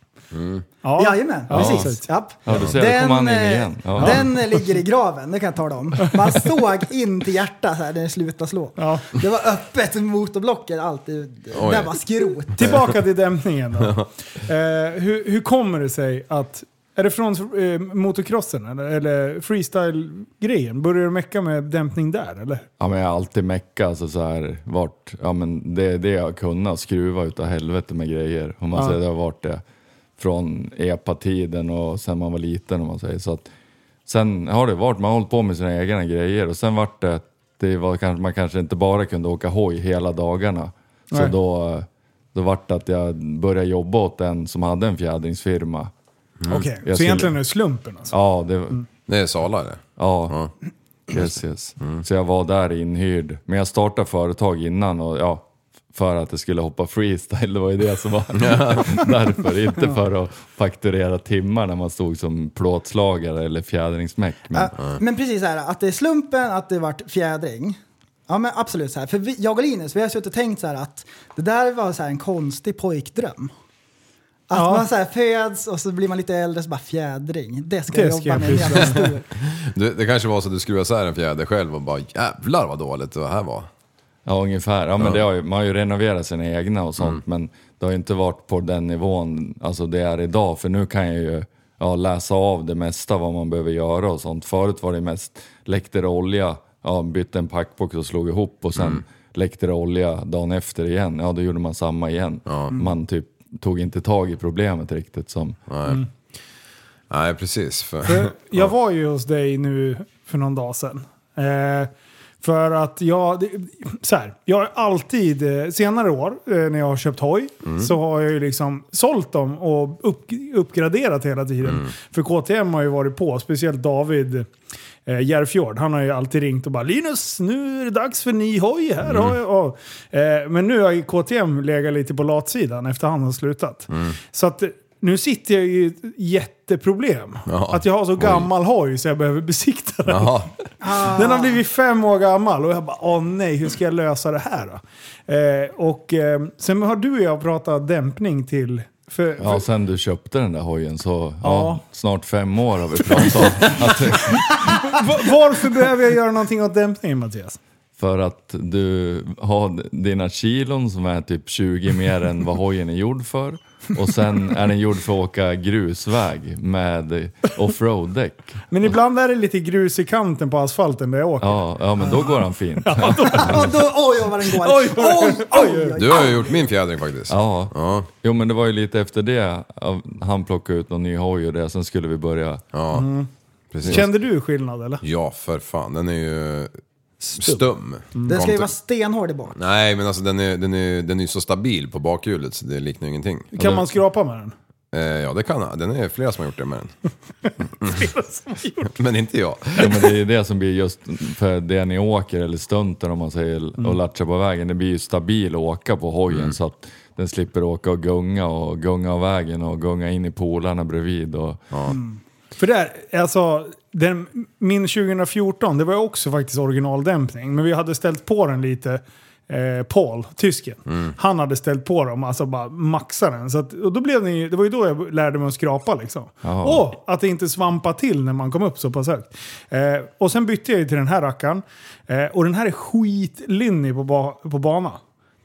Ja. Jajamän, precis. Japp. Ja, du ser, då kom han in eh, igen. Ja. den eh, ligger i graven, det kan jag tala om. Man såg in till hjärtat när det slutade slå. Ja. Det var öppet, motorblocket, allt. Det var skrot. Tillbaka till dämpningen då. Eh, hur, hur kommer det sig att... Är det från eh, motocrossen eller, eller freestyle-grejen? Börjar du mecka med dämpning där eller? Ja, men jag har alltid meckat, alltså så här, vart, ja men det är det jag har kunnat, skruva utav helvete med grejer. Om man Ja. säger, det har varit det från EPA-tiden och sen man var liten om man säger. Så att, sen har det varit, man har hållit på med sina egna grejer och sen vart det, det var kanske, man kanske inte bara kunde åka hoj hela dagarna. Så Nej. då, då vart det att jag började jobba åt en som hade en fjädringsfirma. Okej, så Jag skulle- egentligen är det slumpen alltså? Ja, det, Det är Sala det. Ja, yes, yes. Så jag var där inhyrd. Men jag startade företag innan och ja, för att det skulle hoppa freestyle. Det var ju det som var därför. Inte för att fakturera timmar när man stod som plåtslagare eller fjädringsmäck. Men, Ja, men precis så här, att det är slumpen, att det vart fjädring. Ja men absolut så här. För vi, jag och Linus, vi har suttit och tänkt så här att det där var så här en konstig pojkdröm. Att Ja. man så här föds och så blir man lite äldre så bara fjädring. Det ska Det jag ska jobba jag med jag stor. Du, det kanske var så att du skruvade isär en fjäder själv och bara jävlar vad dåligt det här var. ja, ungefär. Ja, men Det har ju, man har ju renoverat sina egna och sånt. Men det har ju inte varit på den nivån alltså det är idag. För nu kan jag ju ja, läsa av det mesta vad man behöver göra och sånt. Förut var det mest, läckte det olja, ja, bytte en packbox och slog ihop och sen läckte det olja dagen efter igen. Ja, då gjorde man samma igen. Man typ tog inte tag i problemet riktigt som... Nej, Nej precis. För, För jag var ju hos dig nu för någon dag sedan. Eh, För att jag, det- så här, jag har alltid, eh, senare år eh, när jag har köpt hoj, så har jag ju liksom sålt dem och upp, uppgraderat hela tiden. För KTM har ju varit på, speciellt David eh, Järfjord. Han har ju alltid ringt och bara “Linus, nu är det dags för ny hoj här har jag. Och, eh, men nu har ju KTM legat lite på latsidan efter han har slutat. Så att nu sitter jag i ett jätteproblem. Ja. Att jag har så gammal hoj så jag behöver besikta den. Jaha. Den har blivit fem år gammal och jag bara åh nej, hur ska jag lösa det här då? Eh, och eh, sen har du och jag pratat dämpning till... För, Ja, sen du köpte den där hojen så, ja, Ja. snart fem år har vi pratat om. Att, va- varför behöver jag göra någonting åt dämpningen Mattias? för att du har dina kilon som är typ 20 mer än vad hojen är gjord för. Och sen är den gjord för att åka grusväg med offroad-däck. Men ibland är det lite grus i kanten på asfalten där jag åker. Ja, ja, men då går han fint. Ja, då, oj, vad den går. Oj, oj, oj, oj. Du har ju gjort min fjädring faktiskt. Ja. Ja. Jo men det var ju lite efter det, han plockade ut någon ny hoj och det, sen skulle vi börja. Ja, precis. Kände du skillnad eller? Ja, för fan. Den är ju stum. Den ska ju vara stenhård i bak. Nej, men alltså den är, den är, den är så stabil på bakhjulet så det liknar ju ingenting. Kan man skrapa med den? Eh, ja, det kan han. Den är flera som har gjort det med den. men inte jag. Ja, men det är ju det som blir just för det ni åker eller stuntar om man säger Mm. och latchar på vägen. Det blir ju stabil att åka på hojen så att den slipper åka och gunga och gunga av vägen och gunga in i polarna bredvid. Och, För där, alltså, den, min 2014, det var också faktiskt originaldämpning. Men vi hade ställt på den lite. Eh, Paul, tysken. Han hade ställt på dem, alltså bara maxa den. Så att, och då blev den ju, det var ju då jag lärde mig att skrapa liksom. Jaha. Och att det inte svampade till när man kom upp så pass högt. Eh, och sen bytte jag ju till den här rackaren. Eh, och den här är skitlynnig på, ba, på bana.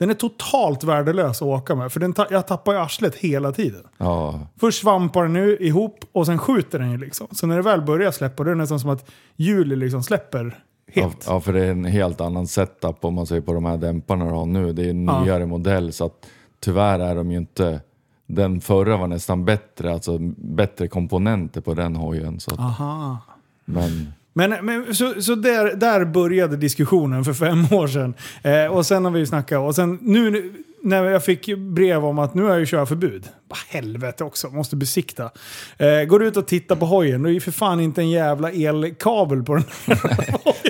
Den är totalt värdelös att åka med, för den ta, jag tappar ju arslet hela tiden. ja, Först svampar den nu ihop och sen skjuter den ju liksom. Så när det väl börjar släppa då är det nästan som att hjulet liksom släpper ja, helt. ja, för det är en helt annan setup om man säger på de här dämparna du har nu. Det är en nyare modell så att tyvärr är de ju inte den förra var nästan bättre, alltså bättre komponenter på den hojen. Så att, Aha. men men, men så, så där, där började diskussionen för fem år sedan. Eh, och sen har vi snackat. Och sen nu när jag fick brev om att nu har jag ju körförbud. Bah, helvete också, måste besikta. Eh, går ut och tittar på hojen, då är ju för fan inte en jävla elkabel på den. här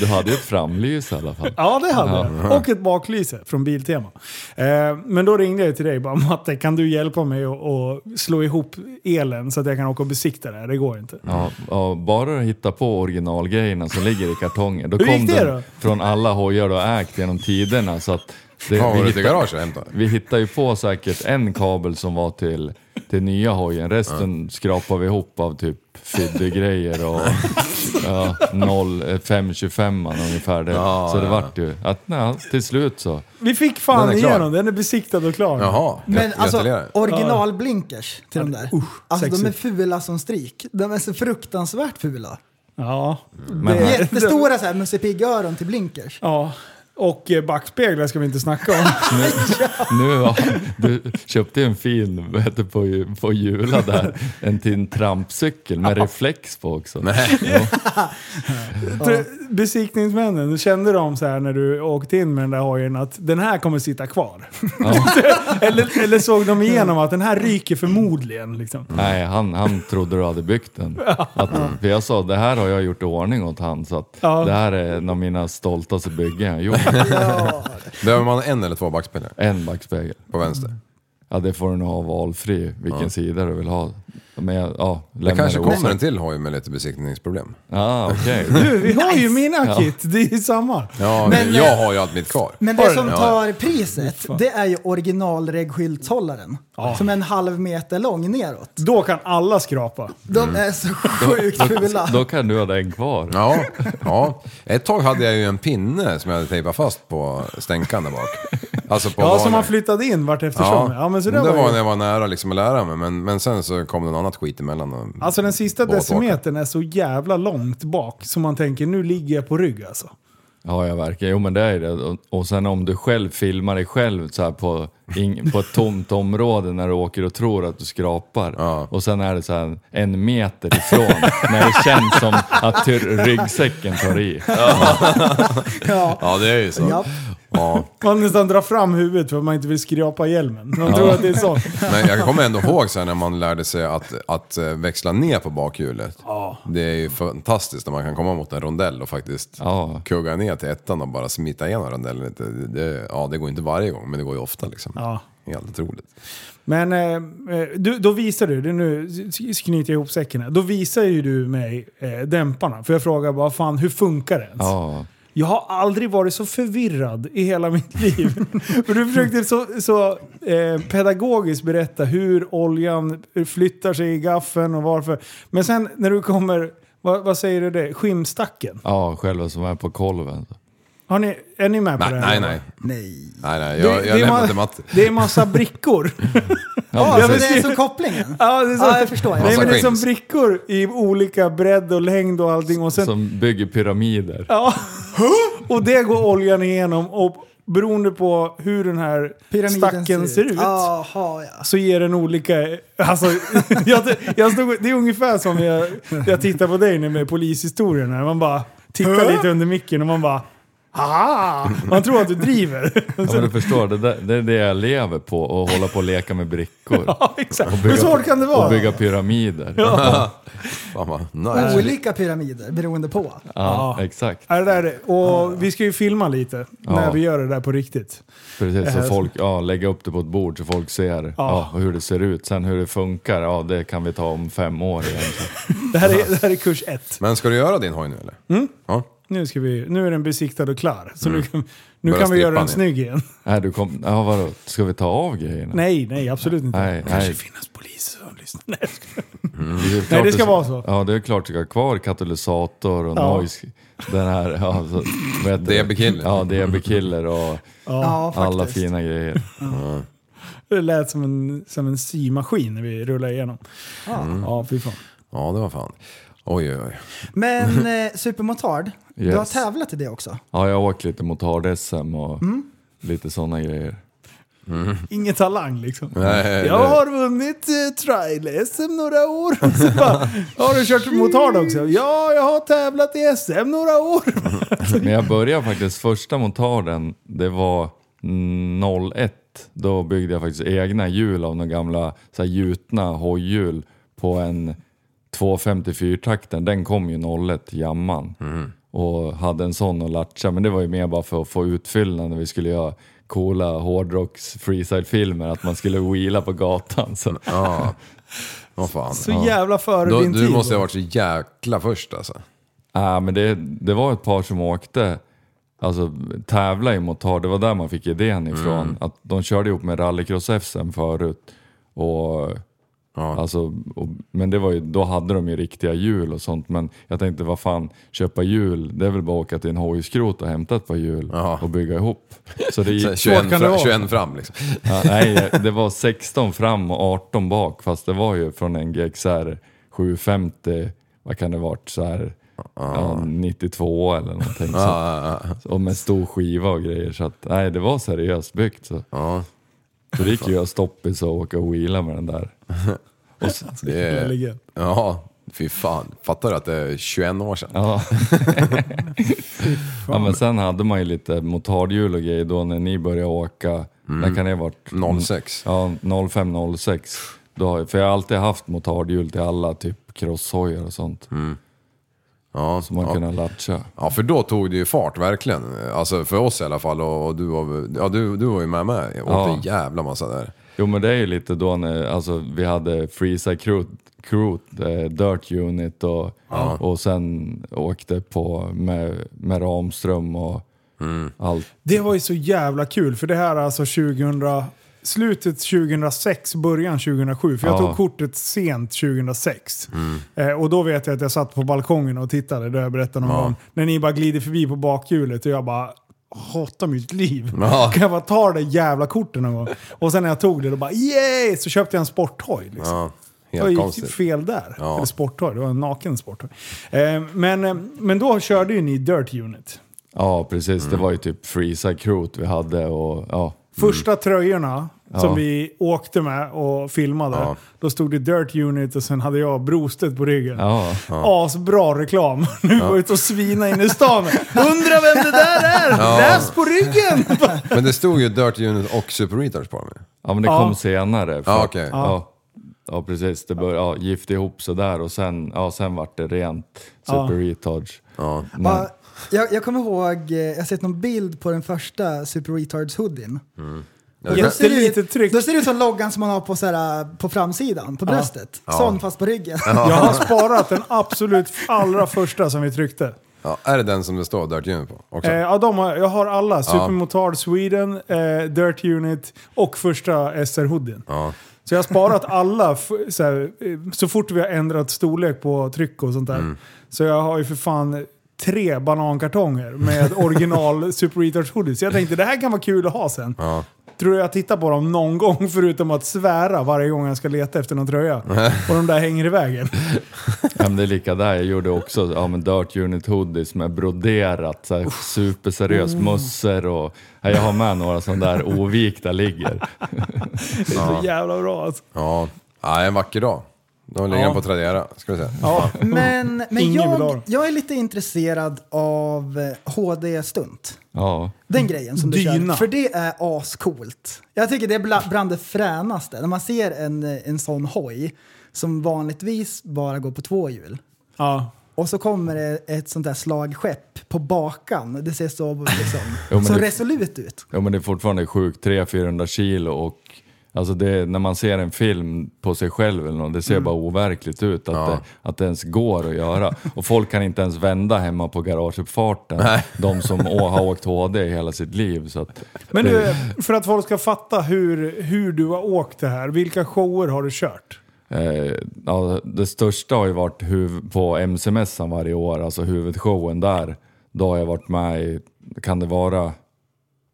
du hade ju ett framlys i alla fall. Ja, det hade jag. Och ett baklyse från Biltema. Eh, men då ringde jag till dig bara Matte, kan du hjälpa mig att slå ihop elen så att jag kan åka och besikta det här? Det går inte. Ja, ja, bara du hittar på originalgrejerna som ligger i kartongen. Då Hur kom gick det då? från alla hojar du har ägt genom tiderna. Så att det, Ja, var vi, hittar, hämta? vi hittar ju på säkert en kabel som var till, till nya hojen. Resten skrapar vi ihop av typ Fiddy-grejer och ja, 0, eh, 525 ungefär. Det. Ja, så det ja. vart ju att nej, till slut så. Vi fick fan Den igenom, den är besiktad och klar. Jaha, Men alltså, originalblinkers till de där. alltså de är fula som stryk. De är så fruktansvärt fula. Ja. Men- Det- Jättestora så här Musse Pigg-öron till blinkers. Ja. Och eh, backspeglar ska vi inte snacka om. Nu, ja, du köpte en fin vad heter det, på, på Jula där, en till en trampcykel med reflex på också. Nej. För Besiktningsmännen, kände de så här när du åkte in med den där hojen att den här kommer sitta kvar? eller, eller såg de igenom att den här ryker förmodligen? Liksom. Nej, han, han trodde du hade byggt den. Att, för jag sa, det här har jag gjort i ordning åt han, så att Ja. det här är en av mina stoltaste byggen jag gjort. Behöver man en eller två backspeglar En backspegel. på vänster? Ja, det får du nog ha valfri, vilken sida du vill ha. Men jag, ja, Det kanske osagt. kommer en till hoj med lite besiktningsproblem. Ja, okej. Du, vi har ju mina kit, det är ju samma. Ja, Men- jag har ju allt mitt kvar. Men det som det? tar priset, det är ju originalregskyltshållaren. Som är en halv meter lång neråt. Då kan alla skrapa. De är så sjukt fula. Då kan du ha den kvar. Ja, ja. Ett tag hade jag ju en pinne som jag hade tejpat fast på stänkan där bak. Alltså på Ja, som man flyttade in vart eftersom. Ja, men så det där var, var när jag var nära liksom att lära mig, men, men sen så kom det något annat skit emellan. Alltså den sista decimetern är så jävla långt bak så man tänker nu ligger jag på rygg alltså. Ja, jag verkar. Jo, men det är det. Och, och sen om du själv filmar dig själv så här på, ing, på ett tomt område när du åker och tror att du skrapar. Ja. Och sen är det så här en meter ifrån när det känns som att ryggsäcken tar i. Ja. Ja, det är ju så. Ja. Man nästan drar fram huvudet för att man inte vill skrapa hjälmen. Man tror att det är så. Men jag kommer ändå ihåg sen när man lärde sig att, att eh, växla ner på bakhjulet. Det är ju fantastiskt när man kan komma mot en rondell och faktiskt Ja. kugga ner till ettan och bara smita igenom rondellen lite. Det, ja, det går inte varje gång, men det går ju ofta liksom. Ja. Helt otroligt. Men eh, eh, du, då visar du, det nu knyter jag ihop säcken här. Då visar ju du mig eh, dämparna. För jag frågar bara, fan hur funkar det ens? Ja. Jag har aldrig varit så förvirrad i hela mitt liv. För du försökte så, så eh, pedagogiskt berätta hur oljan flyttar sig i gaffeln och varför. Men sen när du kommer, vad, vad säger du det? Skimstacken? ja, själva som är på kolven. Har ni, är ni med på Nej, det här? nej, nej. Nej. Nej, nej. Det, Jag, det, jag är lämnar ma- till matte. det är massa brickor. Ja, jag så det är så kopplingen? Ja, det är så, Ja, jag förstår. Nej, Jag men det är som brickor i olika bredd och längd och allting. Och sen, Som bygger pyramider. ja, och det går oljan igenom. Och beroende på hur den här Pyramiden stacken ser ut. Jaha, ja. Så ger den olika... Alltså, jag, jag stod, det är ungefär som jag, jag tittar på dig nu med polishistorierna. Man bara tittar lite under micken och man bara... Haha! Man tror att du driver. Ja, men du förstår, det, där, det är det jag lever på, och hålla på och leka med brickor. Ja, exakt. Hur svårt kan det vara? Och bygga pyramider. Fan vad nice. Olika pyramider beroende på. Ja, exakt. Ja, det där, är- och vi ska ju filma lite när Ja. vi gör det där på riktigt. Precis, så folk, ja, lägga upp det på ett bord så folk ser ja. hur det ser ut. Sen hur det funkar, ja det kan vi ta om fem år igen. Det här är, det här är kurs ett. Men ska du göra din hoj nu eller? Mm. Ja. Nu, ska vi, nu är den besiktad och klar. Så nu, kan- nu kan vi göra den snygg igen. Nej, du kom, ja, vadå, ska vi ta av grejerna? Nej, nej, absolut inte. Nej, Kanske nej. finnas poliser som lyssnar. Nej, skojar. Det klart det ska vara så. Ja, det är klart du ska ha kvar katalysator och Ja. noise. Den här, ja, så, det? DB-killer. Ja, DB-killer och Ja, alla faktiskt. fina grejer. Det lät som en, som en symaskin när vi rullade igenom. Ja, fy fan. Ja, det var fan. Oj, oj, oj. Men eh, Supermotard, du har Yes. tävlat i det också. Ja, jag har åkt lite motard-SM och lite sådana grejer. Ingen talang liksom. Nej, Jag det- har vunnit eh, trial-SM några år. Så bara, har du kört motard också? Ja, jag har tävlat i SM några år. Men jag började faktiskt, första motarden, det var 01. Då byggde jag faktiskt egna hjul av några gamla så här, gjutna hojhjul på en 254-takten. Den kom ju 01, jamman. Och hade en sån och latcha, men det var ju mer bara för att få utfyllnad när vi skulle göra coola hårdrocks freestyle-filmer, att man skulle wheela på gatan. Så. Ja. Vad fan. Så jävla före Då, din du tid. måste ha varit så jäkla först alltså. Ja, men det, det var ett par som åkte, alltså tävla i motard, det var där man fick idén ifrån. Att de körde ihop med rallycross-SM förut. Och, alltså, och, men det var ju, då hade de ju riktiga hjul och sånt. Men jag tänkte, vad fan, köpa hjul, det är väl bara att åka till en hojskrot och hämta ett par hjul Ja. och bygga ihop. Så det Så gick, 21, kan det fra, vara. 21 fram liksom. ja, nej, det var 16 fram och 18 bak, fast det var ju från en GXR 750, vad kan det varit, så här, ja, 92 eller någonting. Så. Ja, ja, ja. Och med stor skiva och grejer. Så att, nej, det var seriöst byggt. Så, ja. så det gick ju att stoppis och åka och wheela med den där. Och så, Det är, ja, fy fan. Fattar du att det är 21 år sedan? ja. ja, men sen hade man ju lite motardhjul och grejer då när ni började åka. När kan det ha varit? 06. Ja, 05-06. Då, för jag har alltid haft motardhjul till alla, typ crosshojar och sånt. Ja, Som man ja. kunde latcha. ja, för då tog det ju fart verkligen. Alltså för oss i alla fall. Och, och du, var, ja, du, du var ju med med. Jag åkte Ja. en jävla massa där. Jo men det är ju lite då när alltså, vi hade Freeside Crew, crew eh, Dirt Unit och, och sen åkte på med, med Ramström och allt. Det var ju så jävla kul, för det här är alltså 2000, slutet 2006, början 2007. För jag Ja. tog kortet sent 2006. Eh, och då vet jag att jag satt på balkongen och tittade, det jag berättade någon gång. När ni bara glider förbi på bakhjulet och jag bara hatar mitt liv. Ja. Kan jag bara ta det jävla kortet någon gång? Och sen när jag tog det, då bara yay! Så köpte jag en sporthoj. Liksom. Ja, Det helt var ju konstigt. fel där. Ja. Eller sporthoj, det var en naken sporthoj. Eh, men, eh, men då körde ju ni Dirt Unit. Ja, precis. Det var ju typ Freeza Crew vi hade och ja. Första tröjorna som Ja. vi åkte med och filmade, Ja. då stod det Dirt Unit och sen hade jag Brostet på ryggen. Ja, Asbra reklam. Nu går jag ut och svina in i stan. Undrar vem det där är! Läs på ryggen! Men det stod ju Dirty Unit och Super Retards på ju. ja men det Ja. kom senare. för Ja, okej. Ja. ja, precis. Det började ja, gifta ihop sig där och sen, ja, sen vart det rent Super Retouch. Ja. Ja, jag, jag kommer ihåg, eh, jag har sett någon bild på den första Super Retards hoodien. Ja, Då det- ser det ut- Jättelitet tryck. Då ser det ut som loggan som man har på, så här, på framsidan, på bröstet. Sån fast på ryggen. Jag har sparat den absolut allra första som vi tryckte. Ja, är det den som det står Dirty Unit på också? Eh, ja, de har, jag har alla. Supermotard Sweden, eh, Dirt Unit och första SR Hoodien. Ja. Så jag har sparat alla f- så, här, eh, så fort vi har ändrat storlek på tryck och sånt där. Mm. Så jag har ju för fan tre banankartonger med original Super Retards hoodies. Jag tänkte det här kan vara kul att ha sen. Ja. Tror jag tittar på dem någon gång förutom att svära varje gång jag ska leta efter någon tröja. Och de där hänger i vägen. Ja, men det är lika där. Jag gjorde också ja, men Dirt Unit hoodies med broderat, så här, superseriös mössor och ja, jag har med några som där ovikta ligger. Det är så jävla bra alltså. Ja. ja, en vacker dag. Då ligger Ja. på Tradera, ska vi säga. Ja. Men, men Ingen vill ha jag, dem. jag är lite intresserad av eh, HD-stunt. Ja, Den grejen som du Dyna. kör. För det är ascoolt. Jag tycker det är bla- bland det fränaste. När man ser en, eh, en sån hoj som vanligtvis bara går på två hjul. Ja. Och så kommer det ett sånt där slagskepp på bakan. Det ser så, liksom, Jo, men så det- resolut ut. ja men det är fortfarande sjukt, 300-400 kilo och Alltså det, när man ser en film på sig själv eller något, det ser bara overkligt ut att, det, att det ens går att göra. Och folk kan inte ens vända hemma på garageuppfarten. De som har åkt HD hela sitt liv. Så att, Men du, för att folk ska fatta hur, hur du har åkt det här. Vilka shower har du kört? Eh, ja, det största har ju varit huv- på MC-mässan varje år, alltså huvudshowen där. Då har jag varit med i, kan det vara,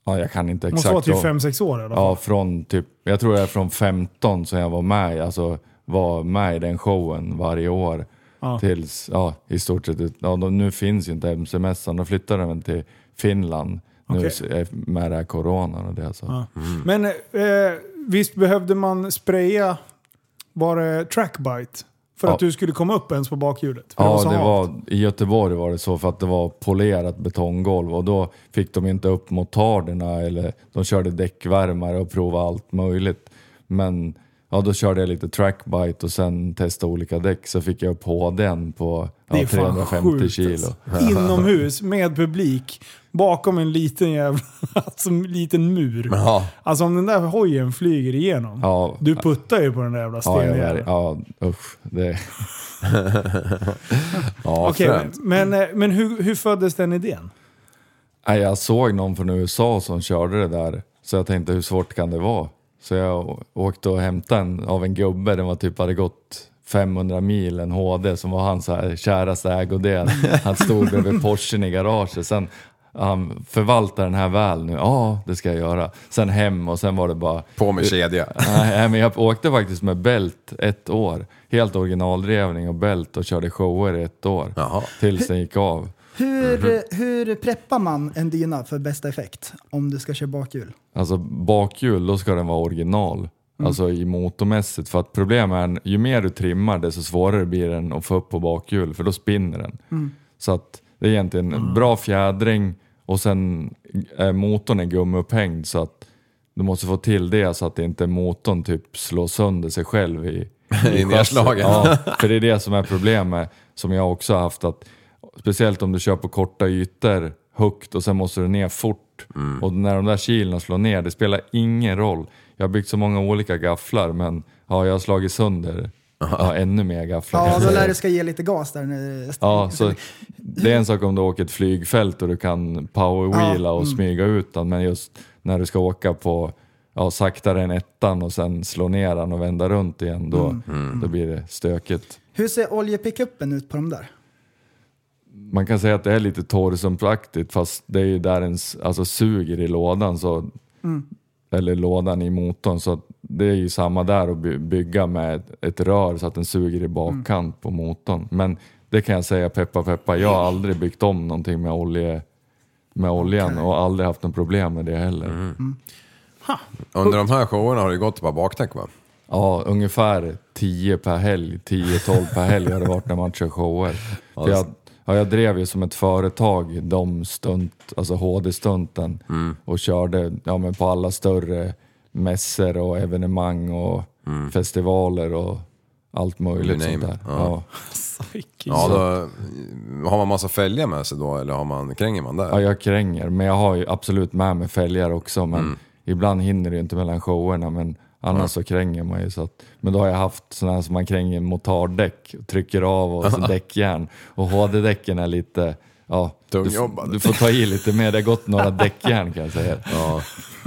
ja jag kan inte Måste exakt. vara typ då. 5-6 år i alla fall. Ja, från typ, jag tror jag är från 15 som jag var med alltså var med i den showen varje år. Ja. Tills, ja i stort sett, ja, de, nu finns ju inte MC-mässan, de flyttade den till Finland nu s- eh, med det här coronan och det. Så. Ja. Men eh, visst behövde man spraya, var det trackbite? För Ja. att du skulle komma upp ens på bakhjulet? För Ja, det halt. var, i Göteborg var det så för att det var polerat betonggolv och då fick de inte upp motarderna eller de körde däckvärmare och provade allt möjligt. Men ja, då körde jag lite trackbite och sen testade olika däck så fick jag upp HDn på Det ja, är fan 350 sjukt, kilo. alltså. Inomhus med publik bakom en liten jävla alltså, en liten mur. Ja. Alltså om den där hojen flyger igenom. Ja, Du puttar ju på den där jävla ja, jag, stenen. ja, usch. Det, Ja, fränt. men, men, men hur, hur föddes den idén? jag såg någon från USA som körde det där så jag tänkte hur svårt kan det vara? Så jag åkte och hämtade en av en gubbe, den var typ hade gått 500 mil, en HD som var hans käraste ägodel. Han stod bredvid Porschen i garaget. Sen han förvaltar den här väl nu. Ja, det ska jag göra. Sen hem och sen var det bara... På med kedja. Nej, men jag åkte faktiskt med bält ett år. Helt originaldrevning och bält och körde shower i ett år. Jaha. Tills den gick av. Hur, Mhm. hur preppar man en dyna för bästa effekt om du ska köra bakhjul? Alltså bakhjul, då ska den vara original. Alltså i motormässigt. För att problemet är, ju mer du trimmar desto svårare blir den att få upp på bakhjul. För då spinner den. Så att det är egentligen en bra fjädring och sen är motorn är gummiupphängd. Så att du måste få till det så att inte motorn typ slår sönder sig själv i, I nedslagen. Ja, för det är det som är problemet som jag också har haft. Att, speciellt om du kör på korta ytor högt och sen måste du ner fort. Och när de där kilen slår ner, det spelar ingen roll. Jag har byggt så många olika gafflar men ja, jag har slagit sönder ja, ännu mer gafflar. Ja, då lär du ska ge lite gas där. Nu. Ja, så det är en sak om du åker ett flygfält och du kan powerwheela och smyga ut den, men just när du ska åka på ja, saktare än ettan och sen slå ner den och vända runt igen, då, då blir det stökigt. Hur ser oljepickuppen ut på de där? Man kan säga att det är lite torrsumpaktigt fast det är ju där den alltså, suger i lådan, så, eller lådan i motorn, så det är ju samma där att by- bygga med ett, ett rör så att den suger i bakkant på motorn. Men det kan jag säga, peppa peppa, jag har aldrig byggt om någonting med olje, med oljan och aldrig haft något problem med det heller. Mm. Under de här showerna har det gått par bakdäck va? Ja, ungefär 10 per helg, 10-12 per helg har det varit när man kör shower. För jag, ja, jag drev ju som ett företag de stunt, alltså HD-stunten Mm. och körde ja, men på alla större mässor och evenemang och festivaler och allt möjligt Mm. Sånt där. Ja. Ja. Ja, då, har man massa fälgar med sig då eller har man, kränger man där? Ja, jag kränger, men jag har ju absolut med mig fälgar också. Men Mm. ibland hinner det ju inte mellan showerna. Men annars så kränger man ju. Så att, men då har jag haft sådana som man kränger motardäck, trycker av och så däckjärn. Och HD-däcken är lite, ja, du, du får ta i lite mer. Det har gått några däckjärn kan jag säga. Ja.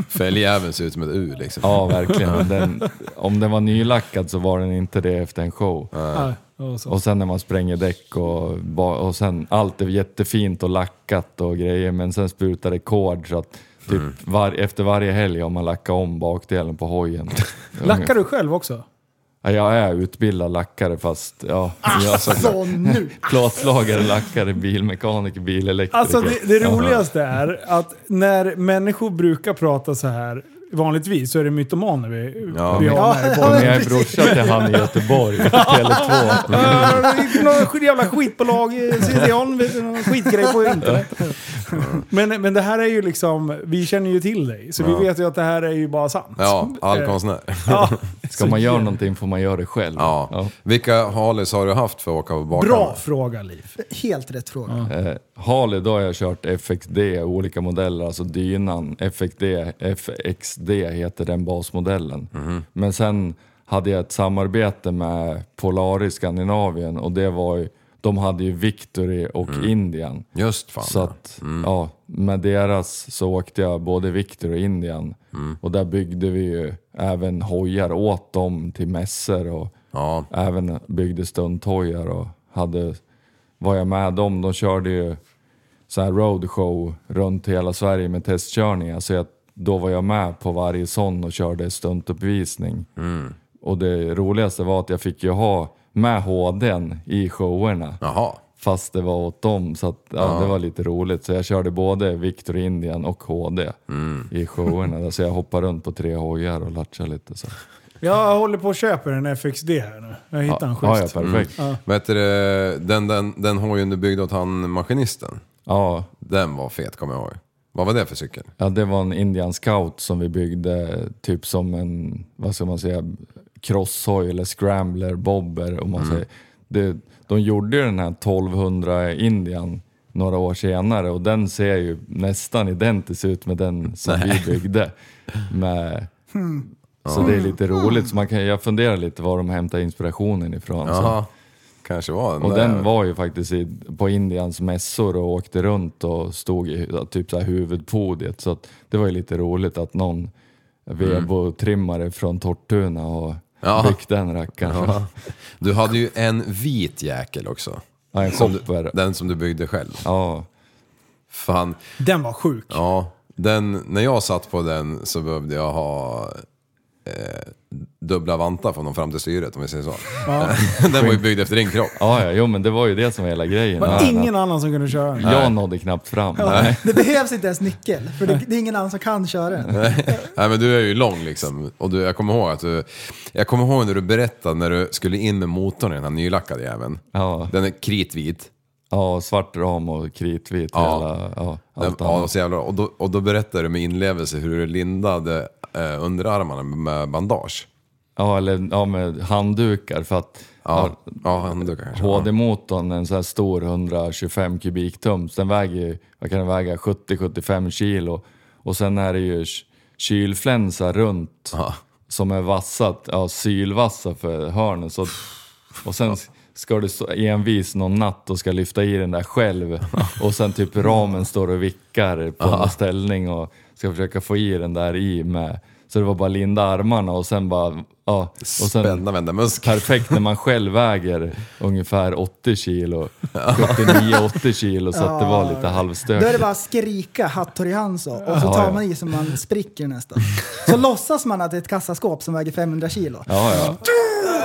Fälgjäveln ser ut som ett U liksom. Ja, verkligen. Den, om den var nylackad så var den inte det efter en show. Ja, och sen när man spränger däck och, och sen allt är jättefint och lackat och grejer men sen sprutar det kord så att typ var, efter varje helg har man lackat om bakdelen på hojen. Lackar du själv också? Ja, jag är utbildad lackare fast ja, jag så Så nu! plåtslagare, lackare, bilmekaniker, bilelektriker. Alltså det, det roligaste är att när människor brukar prata så här vanligtvis så är det mytomaner vi, Ja. vi har i ja, Men jag är brorsa till han i Göteborg, Tele2. Uh, något jävla skitbolag, CDON, någon skitgrej på internet. Men, men det här är ju liksom, vi känner ju till dig, så vi vet ju att det här är ju bara sant. Ja, all Eh, konstnär. Ja, Ska man göra någonting får man göra det själv. Ja. Vilka Harleys har du haft för att åka på bakarna? Bra fråga Liv. Helt rätt fråga. Eh, Harley, då har jag kört FXD, olika modeller, alltså dynan. FXD, FXD heter den basmodellen. Men sen hade jag ett samarbete med Polaris Skandinavien och det var ju, de hade ju Victory och Indian. Just fan. Så att, ja, med deras så åkte jag både Victory och Indian. Och där byggde vi ju även hojar åt dem till mässor och Ja. även byggde stunthojar och hade, var jag med dem, de körde ju så här roadshow runt hela Sverige med testkörningar. Så jag, då var jag med på varje sån och körde stuntuppvisning. Och det roligaste var att jag fick ju ha med HDn i showerna. Jaha. Fast det var åt dem, så att, ja, det var lite roligt. Så jag körde både Victor Indian och HD i showerna. Så jag hoppade runt på tre hojar och latchade lite. Så. Jag håller på att köpa en FXD här nu. Jag hittade en Ja, ja, schysst. perfekt. Vad heter det, den, den, den hojen du byggde åt han maskinisten? Ja, Den var fet kommer jag ihåg. Vad var det för cykel? Ja, det var en Indian Scout som vi byggde typ som en, vad ska man säga, crosshoj eller scrambler, bobber om man säger. Det, de gjorde ju den här 1200 Indian några år senare och den ser ju nästan identisk ut med den som vi byggde. Med, Så det är lite roligt, så man kan, jag funderar lite var de hämtar inspirationen ifrån. Så. Kanske var den Och där. den var ju faktiskt i, på Indians mässor och åkte runt och stod i typ så här huvudpodiet. Så att det var ju lite roligt att någon Vebo-trimmare från Tortuna och Ja. byggt den rackaren. Ja. Ja. Du hade ju en vit jäkel också. en Som du, den som du byggde själv. Ja. Fan, Den var sjuk. ja. Den, när jag satt på den så behövde jag ha eh, dubbla vantar från de fram till styret om vi säger så. den var ju byggd efter din kropp. Ja, ja, jo men det var ju det som var hela grejen. Det var Ja, ingen annan som kunde köra den. Jag nådde knappt fram. Nej. Det behövs inte ens nyckel, för det, det är ingen annan som kan köra den. Nej men du är ju lång liksom. Och du, jag kommer ihåg att du... Jag kommer ihåg när du berättade när du skulle in med motorn i den här nylackade jäveln. Ja. Den är kritvit. ja, svart ram och kritvit. Ja. Hela, ja, allt ja, annat. så jävla, och, då, och då berättade du med inlevelse hur du lindade eh, underarmarna med bandage. Ja, eller ja, med handdukar för att Ja, ja, handdukar kanske. HD-motorn, en sån här stor 125 kubiktums, den väger ju, vad kan den väga, 70-75 kilo. Och sen är det ju k- kylflänsa runt Ja. som är vassat, ja sylvassa för hörnen. Så, och sen ska du stå envis någon natt och ska lyfta i den där själv. Och sen typ ramen står och vickar på en ställning och ska försöka få i den där i med. Så det var bara linda armarna och sen bara, ja. Och sen, Spänna vända muskler. perfekt när man själv väger ungefär 80 kilo. 79-80 kilo så att det var lite Då är det halvstökigt. bara att skrika Hattori Hanzo och så tar ja. man i så man spricker nästan. Så låtsas man att det är ett kassaskåp som väger 500 kilo. Ja, ja.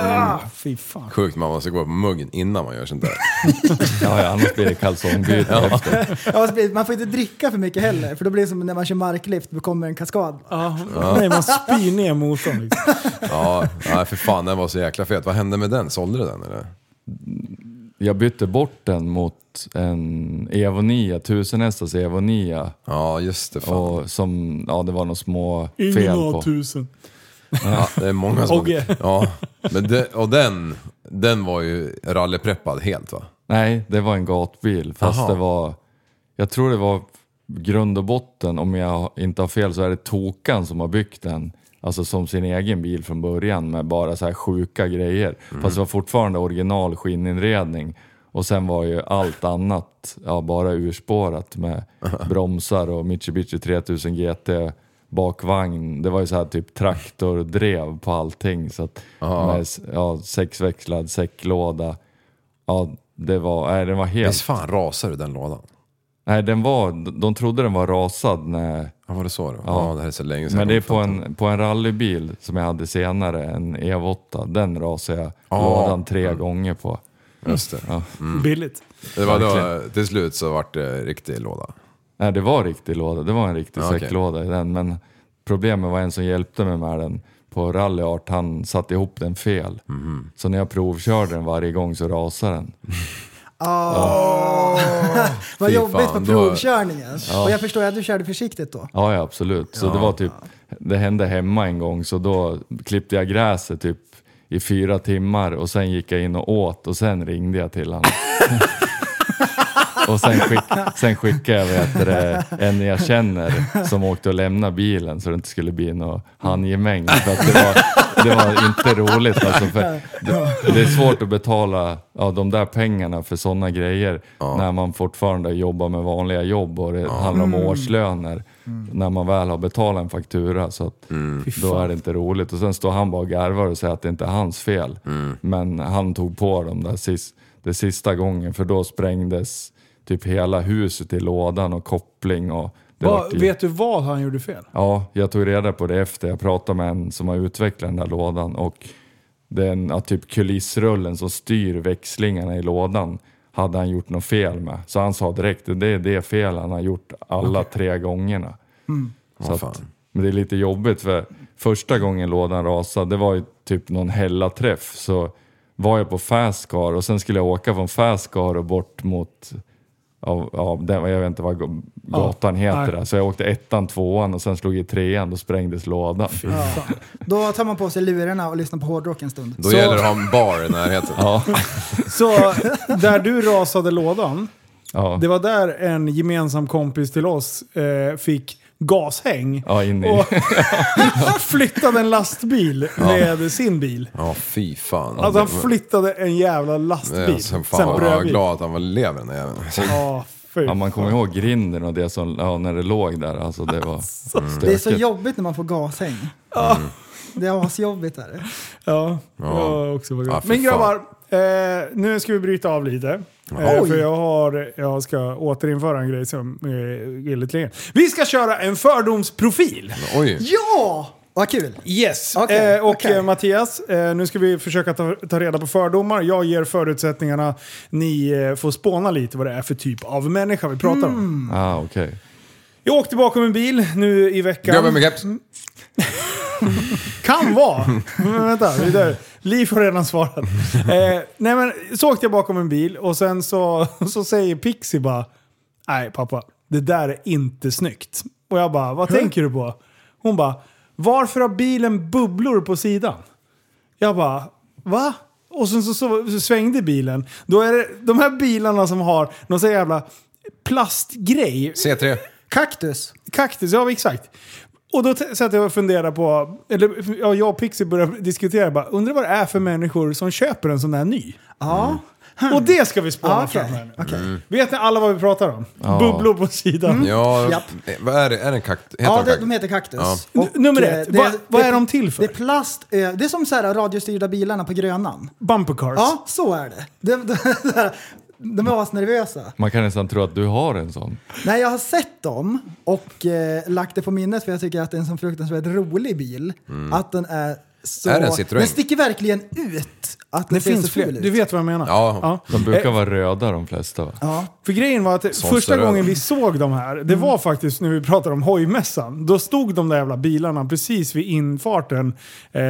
Ah, fy fan. Sjukt man måste gå på muggen innan man gör sånt där. Ja, ja, annars blir det kalsongbyte efter. Ja, blir- man får inte dricka för mycket heller, för då blir det som när man kör marklift, då kommer en kaskad. Ja. Nej, man spyr ner motorn. Liksom. Ja, nej för fan den var så jäkla fet. Vad hände med den? Sålde du den eller? Jag bytte bort den mot en Evo 9, 1000 hästars Evo 9. Ja just det, fan. Och som, ja det var några små Ingen fel på. tusen. Ja, det är många som... Ogge. Ja, men det, och den, den var ju rallypreppad helt va? Nej, det var en gatbil. Fast Jaha. det var, jag tror det var grund och botten, om jag inte har fel så är det Tokan som har byggt den. Alltså som sin egen bil från början med bara så här sjuka grejer. Fast det var fortfarande original skinninredning. Och sen var ju allt annat ja, bara urspårat med bromsar och Mitsubishi 3000 GT bakvagn. Det var ju så här typ traktordrev på allting. Så att med ja, sexväxlad säcklåda. Ja, det var, nej, den var helt... Visst fan rasade du den lådan? Nej, den var, de trodde den var rasad när... Ja, var det så då? Ja, det här är så länge sedan. Men det är på en, på en rallybil som jag hade senare, en EV8. Den rasade jag Ja. lådan tre gånger på. Just det. Ja. Billigt. Det var då, till slut så vart det riktig låda. Nej, det var riktig låda. Det var en riktig Ja, okej. säcklåda i den. Men problemet var en som hjälpte mig med den på rallyart. Han satte ihop den fel. Mhm. Så när jag provkörde den varje gång så rasade den. Vad Fy jobbigt fan, på då- provkörningen. Och jag förstår att du körde försiktigt då. Ja, ja absolut. Så det var typ, det hände hemma en gång så då klippte jag gräset typ i fyra timmar och sen gick jag in och åt och sen ringde jag till honom. och sen, skick, sen skickade jag vet det, en jag känner som åkte och lämnade bilen så det inte skulle bli någon handgemäng. För att det, var, det var inte roligt alltså. För det, det är svårt att betala ja, de där pengarna för sådana grejer när man fortfarande jobbar med vanliga jobb och det handlar om årslöner. När man väl har betalat en faktura så att då är det inte roligt. Och sen står han bara och garvar och säger att det inte är hans fel. Men han tog på dem där sist, det sista gången för då sprängdes typ hela huset i lådan och koppling och det Va, ju- vet du vad han gjorde fel? Ja, jag tog reda på det efter. Jag pratade med en som har utvecklat den där lådan och den ja, typ kulissrullen som styr växlingarna i lådan hade han gjort något fel med. Så han sa direkt det är det fel han har gjort alla tre gångerna. Så Vad att, fan. men det är lite jobbigt för första gången lådan rasade, det var ju typ någon hällaträff. Så var jag på Fastcar och sen skulle jag åka från Fastcar och bort mot av, av den, jag vet inte vad ga- gatan heter. nej. där. Så jag åkte ettan, tvåan och sen slog jag i trean, då sprängdes lådan. Ja. Då tar man på sig lurarna och lyssnar på hårdrock en stund. Då Så- gäller det att ha en bar i närheten. Ja, Så där du rasade lådan, ja, det var där en gemensam kompis till oss eh, fick gashäng ja in i... och flyttade en lastbil med sin bil. Ja, fy fan. Alltså han flyttade en jävla lastbil. Alltså, fan, fan vad brödbil. glad att han var lever den där jäveln. Ja, Ja, man kommer ihåg grinden och det som, ja, när det låg där. Alltså det var Det är så jobbigt när man får gashäng. Det är asjobbigt är det. Ja, Ja. jag också var glad. Ja, Men grabbar, eh, nu ska vi bryta av lite. Eh, Oj. för jag, har, jag ska återinföra en grej som eh, är lite längre. Vi ska köra en fördomsprofil. Oj. Ja! Vad kul! Yes! Okej, eh, och okej. eh, Mattias, eh, nu ska vi försöka ta, ta reda på fördomar. Jag ger förutsättningarna. Ni eh, får spåna lite vad det är för typ av människa vi pratar Mm. om. Ah, okej. Jag åkte bakom en bil nu i veckan. Gubben med keps. Kan vara. Men vänta, vi där. Liv har redan svarat. Eh, nej men så åkte jag bakom en bil och sen så, så säger Pixie bara Nej pappa, det där är inte snyggt. Och jag bara, vad tänker du på? Hon bara, varför har bilen bubblor på sidan? Jag bara, va? Och sen så, så, så svängde bilen. Då är det de här bilarna som har någon sån jävla plastgrej C3. Kaktus. Kaktus, ja exakt. Och då satt jag och funderade på, eller ja, jag och Pixie började diskutera, bara, undrar vad det är för människor som köper en sån där ny. Ja. Och det ska vi spåna Ja, okej. fram här nu. Okej. Vet ni alla vad vi pratar om? Bubblor på sidan. Ja, Japp. eh, vad är det? Är det en kakt? Heter Ja, de det, de heter kaktus. Ja. Nummer eh, ett, vad- vad är de till för? Det är plast, eh, det är som så här radiostyrda bilarna på Grönan. Bumper cars. Ja, så är det. De, de, de är asnervösa. Man kan nästan tro att du har en sån. Nej, jag har sett dem och eh, lagt det på minnet för jag tycker att det är en så fruktansvärt rolig bil. Att den är Så Är det en Citroën? Den sticker verkligen ut att den Det ser finns så fler. ful ut. Du vet vad jag menar? Ja. De brukar Eh, vara röda de flesta va? Ja. För grejen var att Sånt första ser gången vi såg de här, det var faktiskt när vi pratade om hojmässan. Då stod de där jävla bilarna precis vid infarten, eh,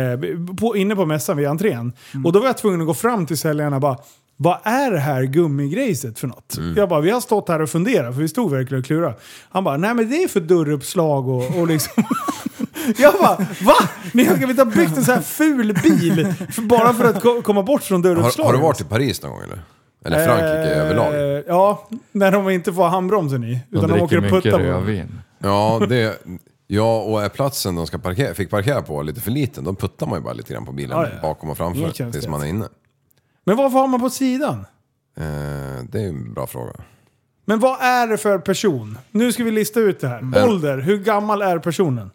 på, inne på mässan vid entrén. Och då var jag tvungen att gå fram till säljarna och bara vad är det här gummigrejset för något? Jag bara, vi har stått här och funderat för vi stod verkligen och klurade. Han bara, nej men det är för dörruppslag och, och liksom... Jag bara, va? Ni har inte byggt en så här ful bil för, bara för att ko- komma bort från Har, dörruppslag? har du varit i Paris någon gång eller? Eller Frankrike Eh, överlag? Ja, när de inte får handbromsen i. De Utan de, åker dricker och puttar på. rödvin. Ja, det... Ja, och är platsen de ska parkera, fick parkera på lite för liten, då puttar man ju bara lite grann på bilen Ja, ja. bakom och framför tills man är inne. Men varför har man på sidan? Eh, det är en bra fråga. Men vad är det för person? Nu ska vi lista ut det här. Ålder, hur gammal är personen?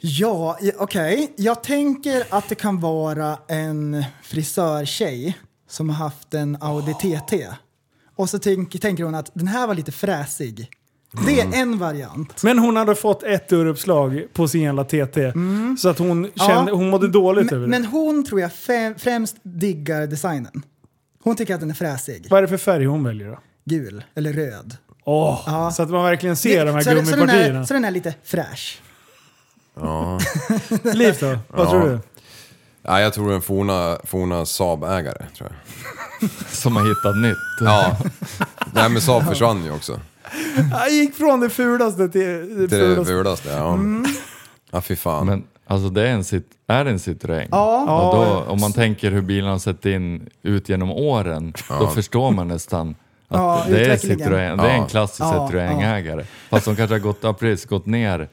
Ja, i- okej. Jag tänker att det kan vara en frisörtjej som har haft en Audi TT. Och så tänk, tänker hon att den här var lite fräsig. Det är en variant. Men hon hade fått ett dörruppslag på sin jävla TT. Så att hon, kände, hon mådde dåligt över Men, det. men hon tror jag fä- främst diggar designen. Hon tycker att den är fräsig. Vad är det för färg hon väljer då? Gul eller röd. Åh, Ja. Så att man verkligen ser de här så, så, den gummipartierna. är, så den är lite fräsch. Liv då? Vad Ja. tror du? Ja, jag tror en forna, forna Saab-ägare, tror jag. Som har hittat nytt. Ja. Nej men Saab försvann ju också. Jag gick från det fulaste till det Till det fulaste. fulaste, ja. Ja, fy fan. Men alltså det är en, cit- är det en Citroën? Ja. Och då, om man tänker hur bilen har sett in ut genom åren, då förstår man nästan att Ja, det, är utvecklingen. Citroën, det är en klassisk Ja, Citroën-ägare. Fast de kanske har gått, ja, precis, gått ner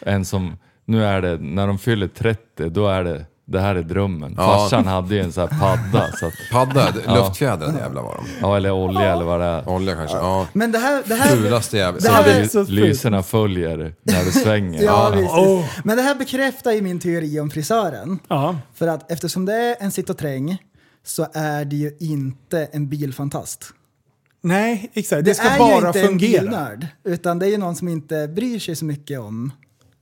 en som, nu är det, när de fyller 30, då är det, det här är drömmen. Ja. Farsan hade ju en sån här padda, så att, Padda, luftfjädrad jävla var de. ja, eller olja eller vad det är. Olja kanske, ja. Men det här... Det här Fulaste jävla... Det här är så fult. lyserna följer när du svänger. ja, visst, visst. Åh. Men det här bekräftar ju min teori om frisören. Ja. För att eftersom det är en Citroën så är det ju inte en bilfantast. Nej, exakt. Det, Det ska är ju bara inte en fungera. bilnörd, utan det är ju någon som inte bryr sig så mycket om...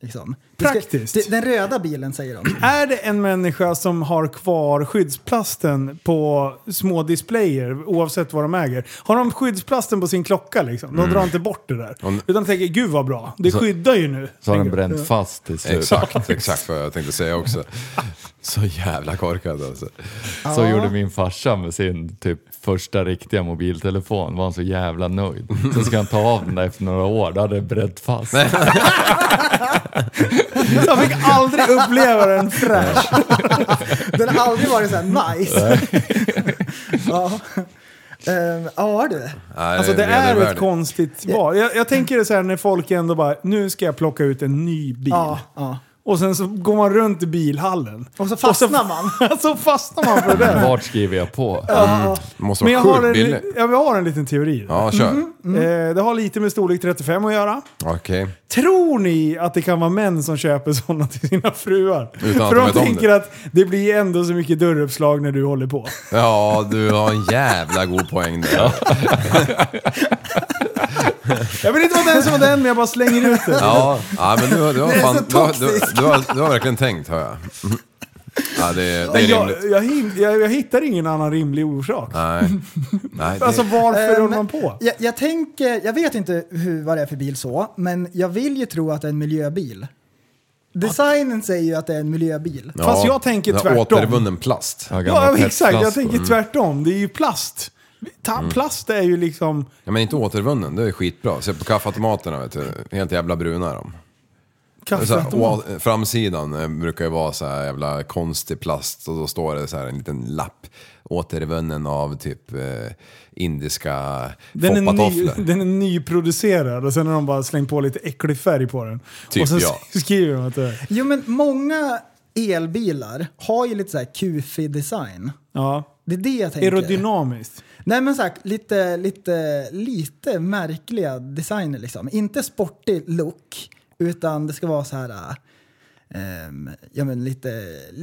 Liksom. Ska- Praktiskt. det- Den röda bilen säger de. Är det en människa som har kvar skyddsplasten på små displayer oavsett vad de äger? Har de skyddsplasten på sin klocka liksom? De drar inte bort det där. Om- Utan tänker, gud vad bra, det Så- skyddar ju nu. Så har den bränt fast till slut. Exakt, exakt vad jag tänkte säga också. Så jävla korkad alltså. Så gjorde min farsa med sin typ första riktiga mobiltelefon. Var han så jävla nöjd. Sen ska han ta av den där efter några år. Då hade det brett fast. Jag fick aldrig uppleva den fräsch. Den har aldrig varit så här nice. ja. Ja du. Nej, Alltså det är ett konstigt val. Jag, jag tänker så här när folk ändå bara, nu ska jag plocka ut en ny bil. Ja, ja. Och sen så går man runt i bilhallen. Och så fastnar man. så fastnar man för det. Vart skriver jag på? Måste Men vara jag har, sjukt en, billig. li- ja, vi har en liten teori. Ja, kör. Eh, det har lite med storlek 35 att göra. Okej. Tror ni att det kan vara män som köper sådana till sina fruar? Utan För de tänker det. att det blir ändå så mycket dörruppslag när du håller på. Ja, du har en jävla god poäng där. Jag vill inte vara den som var den, men jag bara slänger ut det. Ja, ja men du, har- du, har, fan, du, har, du, har, du har verkligen tänkt, hör jag. Ja, det, det är jag, jag, jag, jag hittar ingen annan rimlig orsak. Nej. Nej, det, Alltså varför Eh, håller men man på? Jag, jag tänker, jag vet inte hur, vad det är för bil så, men jag vill ju tro att det är en miljöbil. Designen säger ju att det är en miljöbil. ja, fast jag tänker tvärtom. Återvunnen plast. Ja, Ja, exakt. Jag tänker tvärtom. Det är ju plast. Ta, Mm. Plast är ju liksom... Ja, men inte återvunnen, det är skitbra. Se på kaffeautomaterna, vet du. Helt jävla bruna är de. Så här, å- framsidan eh, brukar ju vara så här jävla konstig plast och då står det så här en liten lapp. Återvunnen av typ eh, indiska Den är, ny, foppatofflor. den är nyproducerad och sen har de bara slängt på lite äcklig färg på den. Typ, och sen ja. skriver de att det är... Jo men många elbilar har ju lite så här kufig design. Ja. Det är det jag tänker. Aerodynamiskt. Nej men så här, lite, lite, lite märkliga designer liksom. Inte sportig look, utan det ska vara så här... ehm, ja men lite,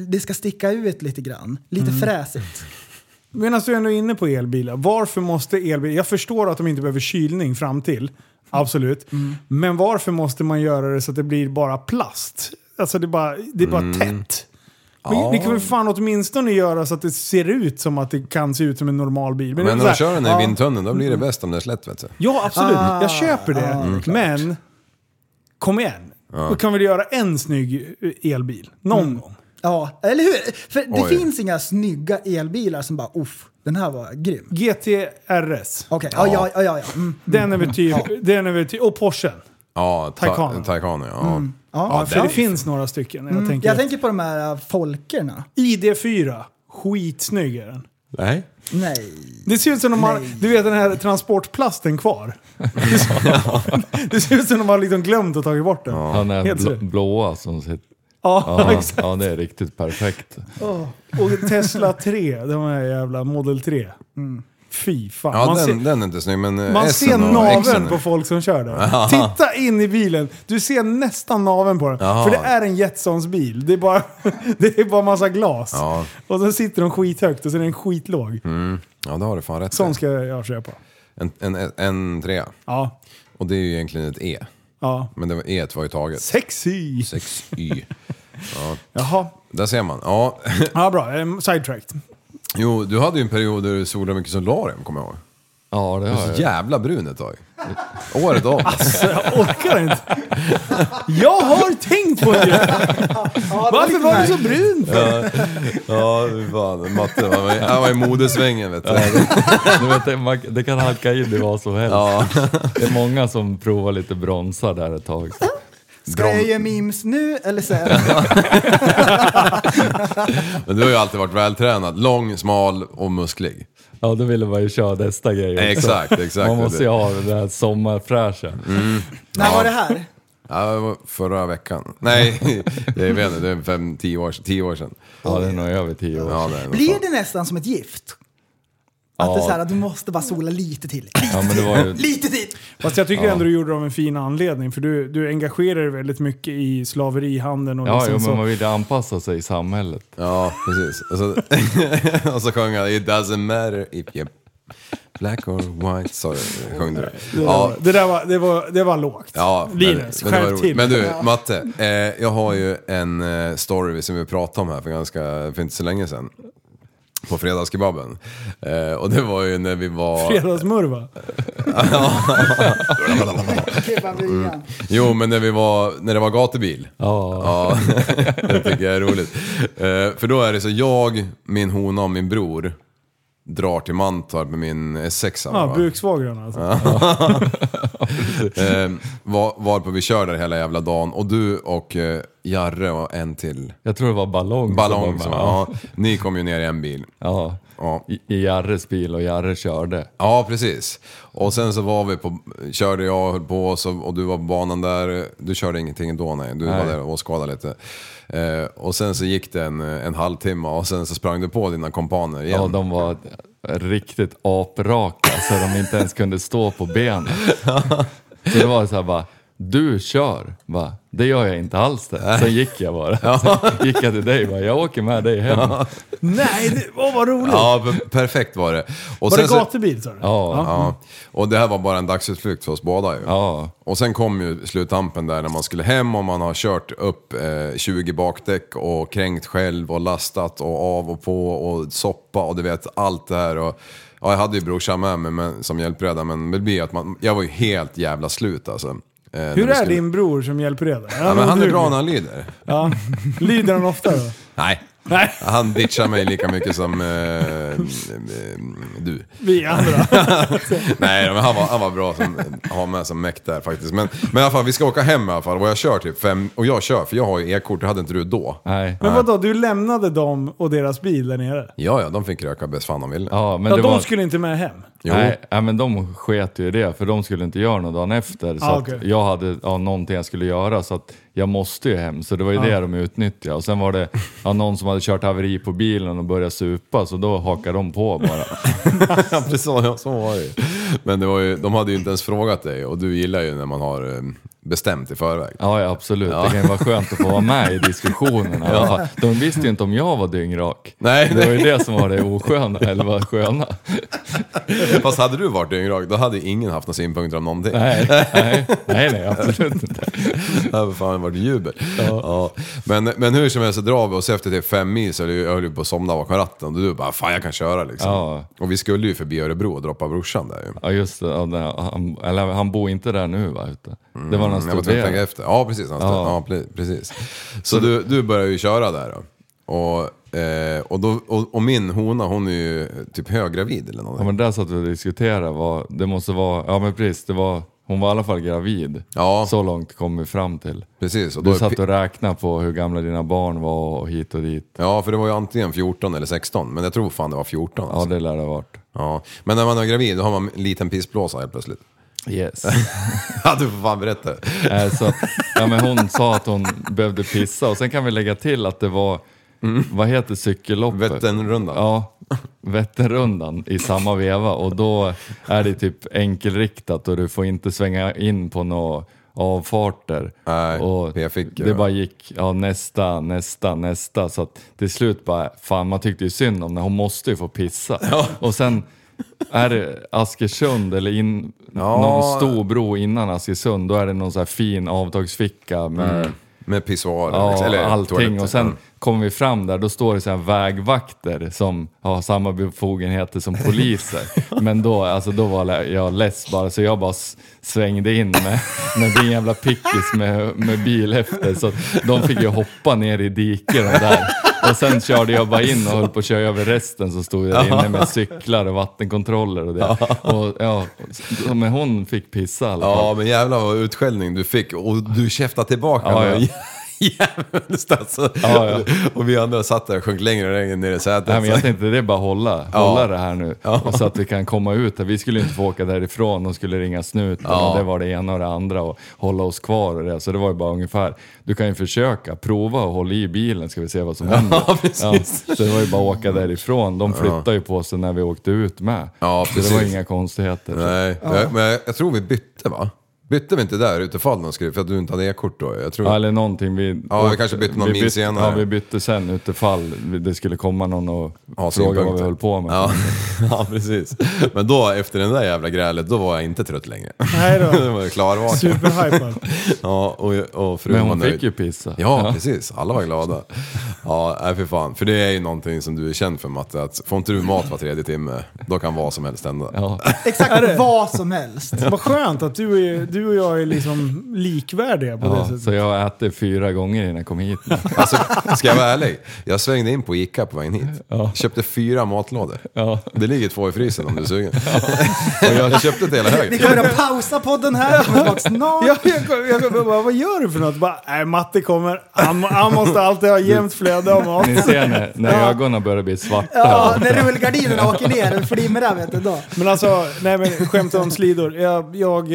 det ska sticka ut lite grann. Lite Mm. fräsigt. Medan du ändå är inne på elbilar. Varför måste elbilar... Jag förstår att de inte behöver kylning fram till. Absolut. Mm. Men varför måste man göra det så att det blir bara plast? Alltså det är bara, det är bara Mm. tätt. Men Ni kan väl fan åtminstone göra så att det ser ut som att det kan se ut som en normal bil. Men är när här- kör den i ja. vindtunneln då blir det bäst om det är slätt vet du. Ja, absolut. Ah, jag köper det. men, kom igen. Då kan vi göra en snygg eh, elbil. Någon Mm. gång. Ja, eller hur? För det Oj. finns inga snygga elbilar som bara uff, den här var grym. GTRS. Okej, ja, ja, ja, ja. ja. Mm. Den är väl typ... Den är väl typ och Porschen. Ja, ta- Taycan. Taycan ja. ja, Ja, för ja. det finns några stycken. Jag, Mm, tänker, Jag tänker på de här äh, folkerna. ID4. Skitsnygg är den. Nej. Nej. Det ser ut som de har, Nej. du vet den här transportplasten kvar. det ser ut som de har liksom glömt att ta bort den. Ja, Han är Helt blå, rätt. blåa som sitter... Ja, exakt. ja, det är riktigt perfekt. Och Tesla 3, de här jävla Model 3. Fy fan. Ja, man den, ser, den är inte snygg men eh, man ser är- på folk som kör där. Titta in i bilen. Du ser nästan naveln på den. Jaha. För det är en Jetsons bil. Det är bara, det är bara massa glas. Ja. Och så sitter de skithögt och så är den skitlåg. Ja, det har du fan rätt Sån ska jag köpa. En, en, en trea. Ja. Och det är ju egentligen ett E. Ja. Men det var, E var ju taget. Sexy! 6Y. Jaha. Där ser man. Ja, Ja, bra. Sidetracked. Jo, du hade ju en period där du solade mycket solarium, kommer jag ihåg. Ja, det Du var har så jag. jävla brun ett tag. Året om. Alltså, jag orkar inte. Jag har tänkt på det! Varför var du så brun? Ja, fy fan. Matte, han var, han var i modesvängen vet du. Du vet, det, man, det kan halka in i vad som helst. Ja. Det är många som provar lite bronsar där ett tag. Ska jag göra memes nu eller sen? Men du har ju alltid varit vältränad. Lång, smal och musklig. Ja, då ville man ju köra nästa grej också. Exakt, exakt. Man måste ju ha det där sommarfräscha. När var det här? Ja, det var förra veckan. Nej, jag vet inte, det är fem, tio år, sedan- tio år sedan. Ja, det är nog över tio år. Ja, det Blir det nästan som ett gift? Att det är så här att du måste bara sola lite till. Ja, men det var ju... Lite till! Fast jag tycker ändå du gjorde det av en fin anledning. För du, du engagerar dig väldigt mycket i slaverihandeln och Ja, liksom jo, så. men man vill ju anpassa sig i samhället. Ja, precis. Och så, och så sjöng han It doesn't matter if you're black or white. Så sjöng du det. Ja, det där var, det var, det var lågt. Ja, Linus, men, men, det var skärp roligt. till. men du, Matte. Eh, jag har ju en eh, story som vi pratade om här för, ganska, för inte så länge sedan. På fredagskebaben. Eh, och det var ju när vi var... Fredagsmurva. Kebabbian. Jo, men när, vi var, när det var gatubil. Ja, Ja, det tycker jag är roligt. Eh, för då är det så, jag, min hona och min bror drar till Mantorp med min S6. Ja, va? buksvågran alltså. Eh, var, varpå vi kör där hela jävla dagen. Och du och eh, Jarre och en till. jag tror det var Ballong Ballong som var med. ja. Ni kom ju ner i en bil. Ja. Ja. I, I Jarres bil och Jarre körde. Ja, precis. Och sen så var vi på, körde jag och höll på så, och du var på banan där. Du körde ingenting då nej, du Nej. var där och skadade lite. Eh, och sen så gick det en, en halvtimme och sen så sprang du på dina kompaner igen. Ja, de var riktigt apraka så de inte ens kunde stå på benen. Så det var så här bara, du kör. Va? Det gör jag inte alls det. Sen gick jag bara. Sen gick jag till dig bara, jag åker med dig hem. Ja, Nej, det, åh vad roligt. Ja, per- perfekt var det. Och var det så- gatubil sa du? ja. Ja, och det här var bara en dagsutflykt för oss båda ju. ja. Och sen kom ju sluttampen där när man skulle hem och man har kört upp eh, 20 bakdäck och kränkt själv och lastat och av och på och soppa och du vet allt det här. Och, ja, jag hade ju brorsan med mig men, som hjälpreda men det blir att man, jag var ju helt jävla slut alltså. Eh, Hur är skulle- din bror som hjälpreda? Ja, men han är bra när han lyder. Ja. Lyder han ofta då? Nej. Nej, Han ditchar mig lika mycket som eh, eh, du. vi andra. Nej, men han var, han var bra som, att ha med som mäkt där faktiskt. Men, men i alla fall, vi ska åka hem i alla fall. Och jag kör typ fem, och jag kör för jag har ju e-kort, det hade inte du då. Nej. Men vadå, du lämnade dem och deras bil där nere? Ja, ja, de fick röka bäst fan de ville. Ja, men Ja, det de var... skulle inte med hem? Jo. Nej, ja, men de sket ju i det för de skulle inte göra något dagen efter. Så Ah, att okej. jag hade ja, någonting jag skulle göra så att jag måste ju hem. Så det var ju det de utnyttjade. Och sen var det ja, någon som hade kört haveri på bilen och börjat supa så då hakade de på bara. Ja, precis ja, så var det ju. Men det var ju, de hade ju inte ens frågat dig och du gillar ju när man har eh, bestämt i förväg. Ja, ja absolut. Det kan ju vara skönt att få vara med i diskussionerna. ja. De visste ju inte om jag var dyngrak. Nej, Det var ju det som var det osköna, eller var sköna. Fast hade du varit dyngrak, då hade ingen haft några synpunkter om någonting. Nej, nej, nej, nej absolut inte. Det hade fan varit jubel. Ja. Men, men hur som helst så drar vi oss efter till fem mil så jag höll ju på att somna bakom ratten och du bara fan jag kan köra liksom. Ja. Och vi skulle ju förbi Örebro och droppa brorsan där ju. Ja just det, ja, han, eller han bor inte där nu va? Utan, det var han Mm, Jag var tvungen att tänka efter. Ja precis, han ja. ja, pre- precis. Så du, du börjar ju köra där då. Och, eh, och, då, och, och min hona hon är ju typ höggravid eller Ja någonting. men där satt vi och diskuterade, vad, det måste vara, ja men precis, det var, hon var i alla fall gravid. Ja. Så långt kom vi fram till. Precis. Och då Du satt och räknade på hur gamla dina barn var och hit och dit. Ja, för det var ju antingen 14 eller 16, men jag tror fan det var 14. Ja Alltså. det lär det ha varit. Ja. Men när man är gravid då har man en liten pissblåsa helt plötsligt. Yes. Ja, du får fan berätta. Eh, så, att- ja, men hon sa att hon behövde pissa och sen kan vi lägga till att det var, vad heter cykelloppet? Vätternrundan. Ja, Vätternrundan i samma veva och då är det typ enkelriktat och du får inte svänga in på några avfarter. Nej, och p-fickor, det ja. bara gick ja, nästa, nästa, nästa. Så att till slut bara, fan man tyckte ju synd om henne, hon måste ju få pissa. Och sen är det Askersund eller in, Ja. någon stor bro innan Askersund, då är det någon så här fin avtagsficka med Med pissoar. Ja, liksom, eller allting. toaletter. Och sen kommer vi fram där, då står det så vägvakter som har samma befogenheter som poliser. Men då, alltså, då var jag less bara, så jag bara svängde in med, med din jävla pickis med, med bil efter. Så de fick ju hoppa ner i diket de där. Och sen körde jag bara in och höll på att köra över resten så stod jag där inne med cyklar och vattenkontroller och det. Och, ja, men hon fick pissa i alla fall. Ja, men jävlar vad utskällning du fick och du käftade tillbaka. Ja, ja. Alltså. Ja, ja. Och vi andra satt där och sjönk längre och längre ner i sätet. Nej, men jag tänkte det är bara hålla, Ja. hålla det här nu. Och så att vi kan komma ut. Vi skulle inte få åka därifrån, de skulle ringa snuten Ja. och det var det ena och det andra och hålla oss kvar och det. Så det var ju bara ungefär, du kan ju försöka, prova och hålla i bilen ska vi se vad som händer. Ja, precis. så det var ju bara att åka därifrån. De flyttade ju på sig när vi åkte ut med. Ja, så det var inga konstigheter. Nej, men jag tror vi bytte va? Bytte vi inte där utifall någon skrev för att du inte hade e-kort då? Jag tror... Ja, eller någonting. Vi, Ja, vi kanske bytte någon vi mil bytte, senare. Ja, vi bytte sen utifall det skulle komma någon och Ja, fråga vad vi höll på med. Ja, ja, precis. Men då, efter den där jävla grälet, då var jag inte trött längre. Nej då. då var jag klarvaken. Superhypad. Ja, och, och frun Men var hon nöjd. fick ju pissa. Ja, precis. Alla var glada. Ja, nej för fan. För det är ju någonting som du är känd för Matte, att får inte du mat var tredje timme, då kan vad som helst hända. Ja. Exakt vad som helst. Vad skönt att du, är, du och jag är liksom likvärdiga på det Ja, sättet. så jag äter fyra gånger innan jag kom hit. Alltså, ska jag vara ärlig? Jag svängde in på Ica på vägen hit. Köpte fyra matlådor. Ja. Det ligger två i frysen om du är sugen. Och jag köpte till hela Vi högen. kommer att pausa podden här, kommer tillbaka snart. Ja, jag, jag, jag, bara, vad gör du för något? Bara, nej, Matte kommer. Han, han måste alltid ha jämnt flöde av mat. Ni ser när, när ögonen börjar bli svarta. Ja, när rullgardinerna åker ner, flimrar vet du då. Men alltså, nej men skämt om slidor. Jag, jag,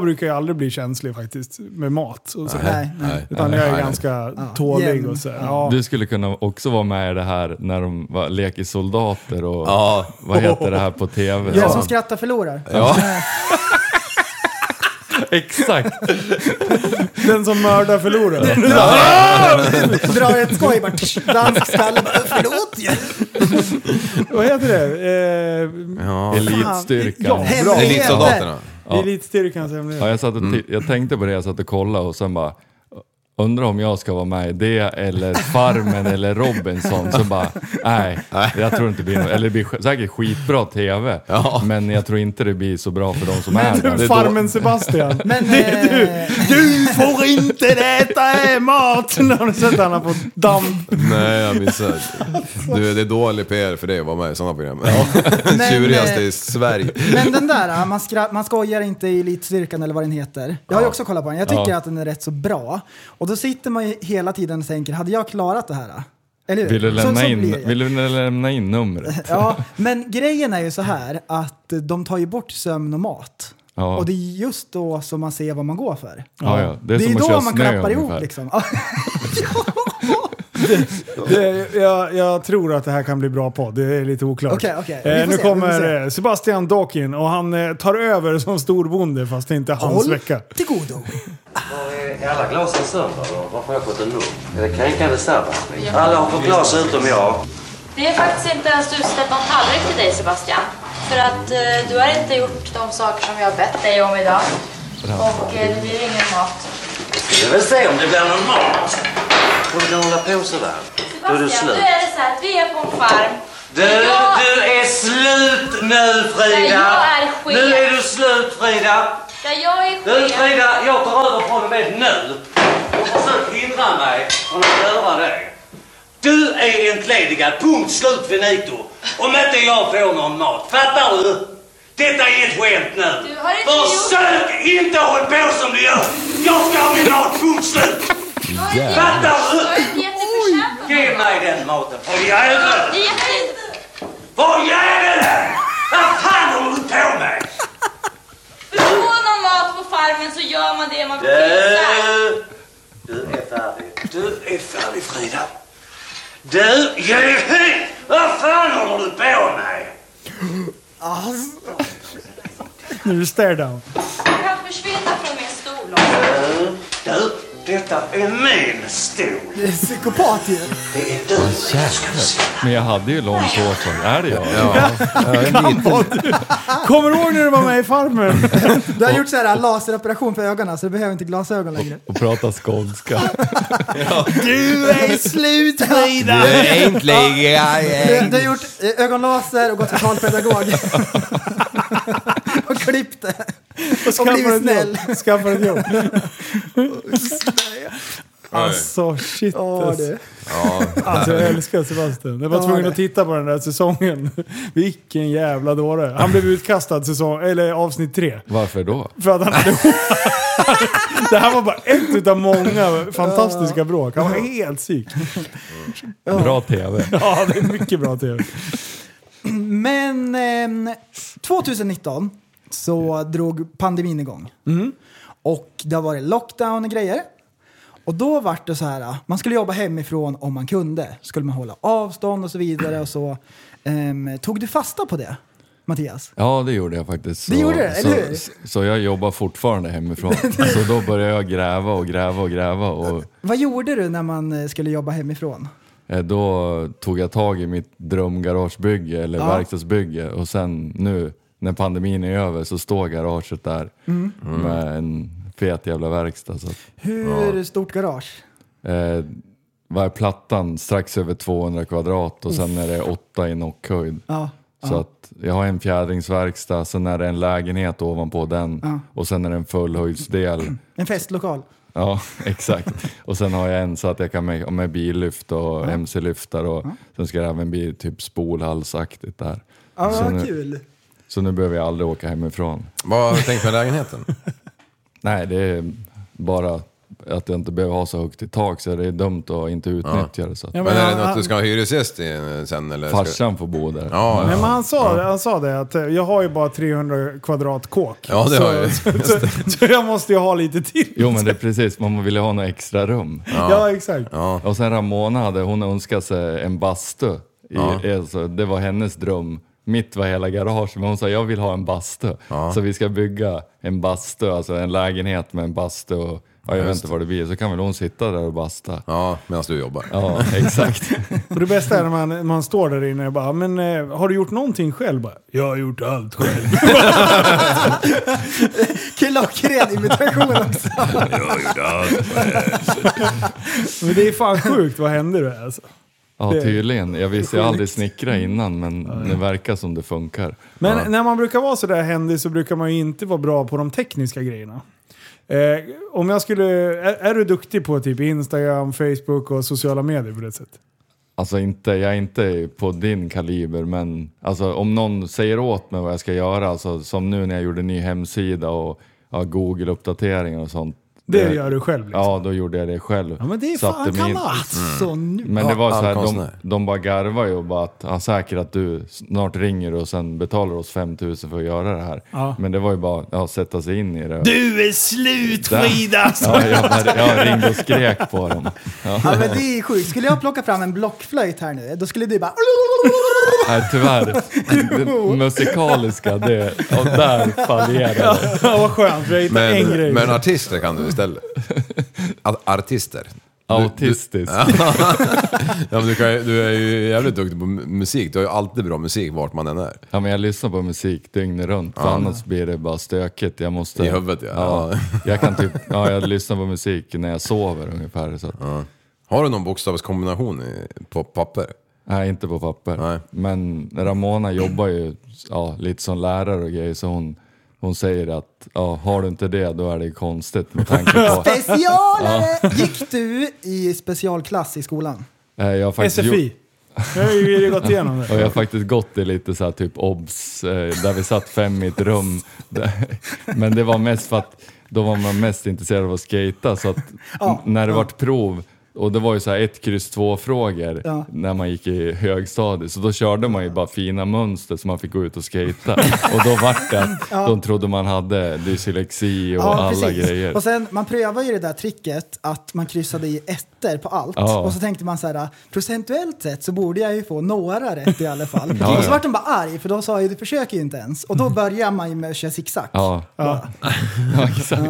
jag brukar ju aldrig bli känslig faktiskt med mat. Och så. Nej, nej. Nej. Utan jag är Nej. ganska tålig och så. Ja. Du skulle kunna också vara med i det här när de var, leker soldater och Ja. vad heter det här på tv? Den som skrattar förlorar. Ja. Exakt! Den som mördar förlorar. Drar ett skoj bara, dansk skalle förlåt ju. Vad heter det? Eh, Ja. Elitstyrkan. Ja, bra. Elitsoldaterna. Elitstyrkans hemlighet. Ja, jag, satt och Mm. jag tänkte på det, jag satt och kollade och sen bara Undrar om jag ska vara med i det eller Farmen eller Robinson. Så bara, nej, jag tror inte det blir något. Eller det blir säkert skitbra TV. Ja. Men jag tror inte det blir så bra för de som är där. Du, Farmen Sebastian. Men det är eh, du. Du får inte äta mat! När du sett han på damp. Nej, jag missade. Du, det är dålig PR för dig att vara med i sådana program. Men, Tjurigaste eh, i Sverige. Men den där, man, skra- man skojar inte i Elitstyrkan eller vad den heter. Jag har ju också kollat på den. Jag tycker Ja. att den är rätt så bra. Och då sitter man ju hela tiden och tänker, hade jag klarat det här? Eller hur? Vill du Så- lämna, så in, blir det. vill du lämna in numret? Ja, men grejen är ju så här att de tar ju bort sömn och mat. Ja. Och det är just då som man ser vad man går för. Ja, ja. Det är, Det är då man klappar ihop liksom. Det, jag, jag tror att det här kan bli bra podd. Det är lite oklart. Okej. Vi Eh, får nu se, får kommer eh, Sebastian Dokin och han eh, tar över som storbonde fast det inte är hans Håll vecka. till godo. Är alla glasen sönder eller varför har jag fått en nummer? Är det kränkande särbehandling? Alla har fått glas utom jag. Det är faktiskt inte ens du som ställt någon tallrik till dig Sebastian. För att eh, du har inte gjort de saker som jag har bett dig om idag. Och eh, det blir ingen mat. Vi vill se om det blir någon mat. Kan du hålla på sådär? Då är du slut. nu är det så här att vi är på en farm. Du, Jag- du är slut nu Frida! Nej, jag är chef. Nu är du slut Frida! Där jag är Du chef. Frida, jag tar över från och med nu. Och försök hindra mig från att göra det. Du är entledigad, punkt slut finito. Om inte jag får någon mat, fattar du? Detta är ett skämt nu. Du har inte Försök inte hålla på som du gör. Jag ska ha min mat, punkt slut. Fattar Du Ge mig den maten, för jävel! Det är. För jävel! Vad fan håller du på med? För att få någon mat på farmen så gör man det man tillsagd. Du, du är färdig. Du är färdig Frida. Du, hit! Vad fan håller du på med? Nu stare down. Du kan försvinna från min stol också. Du, du, detta är min stol. Det är psykopat ju. Det är du jag se. Men jag hade ju långt hår så är det jag? Kommer du ihåg när du var med i Farmen? Du har gjort så här laseroperation för ögonen så du behöver inte glasögon längre. Och prata skånska. Du är slut Frida! Äntligen! Du, du har gjort ögonlaser och gått till talpedagog. klippt det. Och blivit snäll. jobb. Skaffa ett jobb. Alltså shit Åh, alltså. du. alltså jag älskar Sebastian. Jag var Ja, tvungen det. att titta på den där säsongen. Vilken jävla dåre. Han blev utkastad säsong, eller avsnitt tre. Varför då? För att han hade Det här var bara ett utav många fantastiska bråk. Han var helt psyk. Bra TV. Ja, det är mycket bra tv. Men ehm, 2019 så drog pandemin igång. Och det har varit lockdown och grejer. Och då var det så här, man skulle jobba hemifrån om man kunde. Skulle man hålla avstånd och så vidare och så. Ehm, tog du fasta på det, Mattias? Ja, det gjorde jag faktiskt. Så, Det gjorde det, eller så, hur? så jag jobbar fortfarande hemifrån. så då började jag gräva och gräva och gräva. Och Vad gjorde du när man eh, skulle jobba hemifrån? eh, då tog jag tag i mitt drömgaragebygge, eller Ja. verkstadsbygge. Och sen nu, när pandemin är över, så står garaget där Mm. med en fet jävla verkstad. Så att, Hur stort garage? eh, är plattan? Strax över 200 kvadrat och sen är det åtta i nockhöjd. Ja. Så ja. att jag har en fjädringsverkstad, sen är det en lägenhet ovanpå den Ja. och sen är det en fullhöjdsdel. En festlokal? Ja, exakt. Och sen har jag en så att jag kan med, med billyft och mc-lyftar och sen ska det även bli typ spolhalsaktigt där. Ja, vad kul. Så nu behöver jag aldrig åka hemifrån. Vad har du tänkt med lägenheten? Nej, det är bara att jag inte behöver ha så högt i tak så det är dumt att inte utnyttja det. Så att Ja, Men är det han- något du ska ha hyresgäst i sen eller? Ska... farsan får bo där. Ja, Nej, ja. men han sa, han sa det att eh, jag har ju bara 300 kvadrat kåk. Ja, det så, har jag. så, så, så jag måste ju ha lite till. Jo men det är precis, man vill ju ha något extra rum. Ja, exakt. Ja. Och sen Ramona hade, hon önskat sig en bastu. I, Ja. alltså, det var hennes dröm. Mitt var hela garaget, men hon sa jag vill ha en bastu. Ja. Så vi ska bygga en bastu, alltså en lägenhet med en bastu. Och, ja, jag vet inte vad det blir, så kan väl hon sitta där och basta. Ja, medan du jobbar. Ja, exakt. Och det bästa är när man, man står där inne och bara, men eh, har du gjort någonting själv? Bara, jag har gjort allt själv. Klockren imitation också. men det är fan sjukt, vad hände det alltså? Ja, tydligen. Jag visste ju aldrig snickra innan, men det verkar som det funkar. Men när man brukar vara sådär händig så brukar man ju inte vara bra på de tekniska grejerna. Eh, om jag skulle, är, är du duktig på typ Instagram, Facebook och sociala medier på det sättet? Alltså inte, jag är inte på din kaliber, men alltså, om någon säger åt mig vad jag ska göra, alltså, som nu när jag gjorde ny hemsida och ja, Google-uppdateringar och sånt. Det Eh, gör du själv liksom. Ja, då gjorde jag det själv. Ja, men det är Satte fan kan in- allt. Så nu. Men det var så här, de, de bara garvar ju och bara att ja, säkert att du snart ringer och sen betalar oss 5000 för att göra det här. Ja. Men det var ju bara att ja, sätta sig in i det. Du är slut. Frida! Ja, jag, bara- jag ringde och skrek på dem. Ja. Ja, men det är sjukt. Skulle jag plocka fram en blockflöjt här nu, då skulle du bara... Nej, tyvärr. Det musikaliska, det, och där fallerar det. Ja, vad skönt. Vi har hittat en Men, grej. men artister kan du istället. A- Artister. Du- Autistisk. Du, ja, men du, kan, du är ju jävligt duktig på mu- musik. Du har ju alltid bra musik vart man än är. Ja, men jag lyssnar på musik dygnet runt, för annars blir det bara stökigt. Jag måste... I huvudet, ja. Jag kan typ, ja, jag lyssnar på musik när jag sover ungefär. Så att, Har du någon bokstavskombination i, på papper? Nej, inte på papper. Nej. Men Ramona jobbar ju ja, lite som lärare och grejer, så hon, hon säger att ja, har du inte det, då är det konstigt med tanke på... Specialare! Gick du i specialklass i skolan? Eh, jag har faktiskt gjort- SFI. Jag har ju gått igenom Och det. jag har faktiskt gått i lite så här typ obs, eh, där vi satt fem i ett rum. Men det var mest för att då var man mest intresserad av att skata så att Ja, när det vart prov och det var ju så här ett kryss två frågor Ja. när man gick i högstadiet så då körde man ju bara fina mönster så man fick gå ut och skata. Och då vart det att de trodde man hade dyslexi och alla grejer. Och sen, man prövar ju det där tricket att man kryssade i ettor på allt. Ja. Och så tänkte man så här, procentuellt sett så borde jag ju få några rätt i alla fall. Ja, och så ja. vart de bara arg, för de sa ju du försöker ju inte ens. Och då börjar man ju med att köra zigzag. Ja. Ja. Ja, exakt.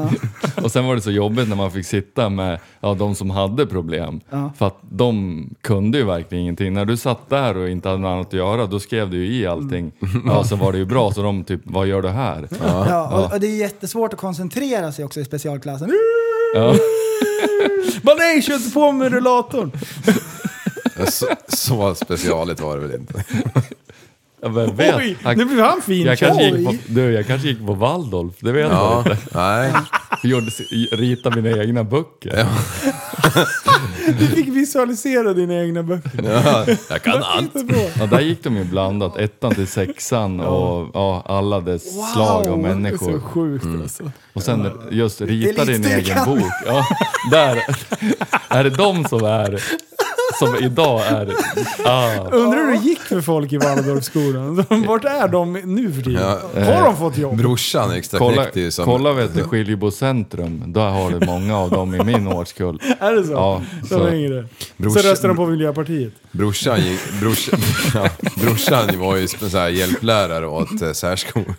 Och sen var det så jobbigt när man fick sitta med ja, de som hade problem. Ja. För att de kunde ju verkligen ingenting. När du satt där och inte hade något annat att göra, då skrev du ju i allting. Ja, så var det ju bra. Så de typ, vad gör du här? Ja, och, och det är jättesvårt att koncentrera sig också i specialklassen. Ja. Bara nej, kör inte på med rullatorn. Så, så specialigt var det väl inte? Jag vem vet. Oj, Han- nu blev han fin. jag kanske, gick på, du, jag kanske gick på Waldorf, det vet Ja, jag inte. nej. Gjorde, ritade mina egna böcker. Du fick visualisera dina egna böcker. Ja, jag kan allt. Ja, där gick de ju blandat, ettan till sexan och ja, alla dess slag av Det är så människor. sjukt alltså. Och sen just rita din egen bok. Ja, där är det de som är, som idag är, ah, Undrar hur det gick för folk i Waldorfskolan. Vart är de nu för tiden? Ja. Har de fått jobb? Brorsan är extra kolla, som... kolla vet du, Skiljebo centrum, där har du många av dem i min årskull. Är det så? Ja, så så- Så röstar de på Miljöpartiet. Brorsan, gick, brorsan, ja, brorsan var ju så här hjälplärare åt eh, särskolan.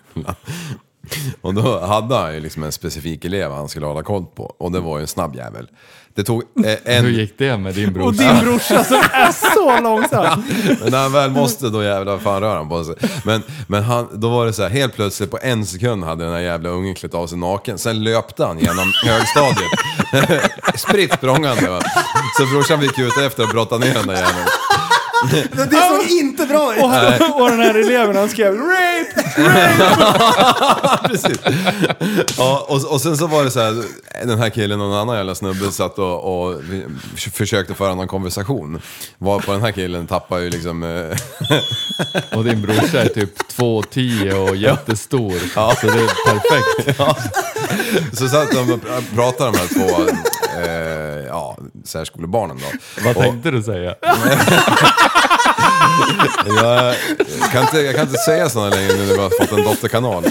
Och då hade han ju liksom en specifik elev han skulle hålla koll på. Och det var ju en snabb jävel. Det tog eh, en... Hur gick det med din Och brorsa? din brorsa som är så långsam. Men när han väl måste då jävlar fan rör han på sig. Men, men han, då var det så här, helt plötsligt på en sekund hade den här jävla ungen klätt av sig naken. Sen löpte han genom högstadiet. Spritt språngande va. Så brorsan gick ut efter och brottade ner den där jäveln. Det såg inte bra ut. Och, och den här eleven han skrev rape! Precis. Ja, och, och sen så var det så här, den här killen och en annan jävla snubbe satt och, och försökte föra någon konversation. Var på den här killen tappade ju liksom... eh, Och din brorsa är typ 2,10 och jättestor. Så det är perfekt. Så satt de och pratade de här två eh, ja, särskolebarnen då. Vad Och tänkte du säga? Jag, kan inte, jag kan inte säga sådana längre nu när vi har fått en dotterkanal.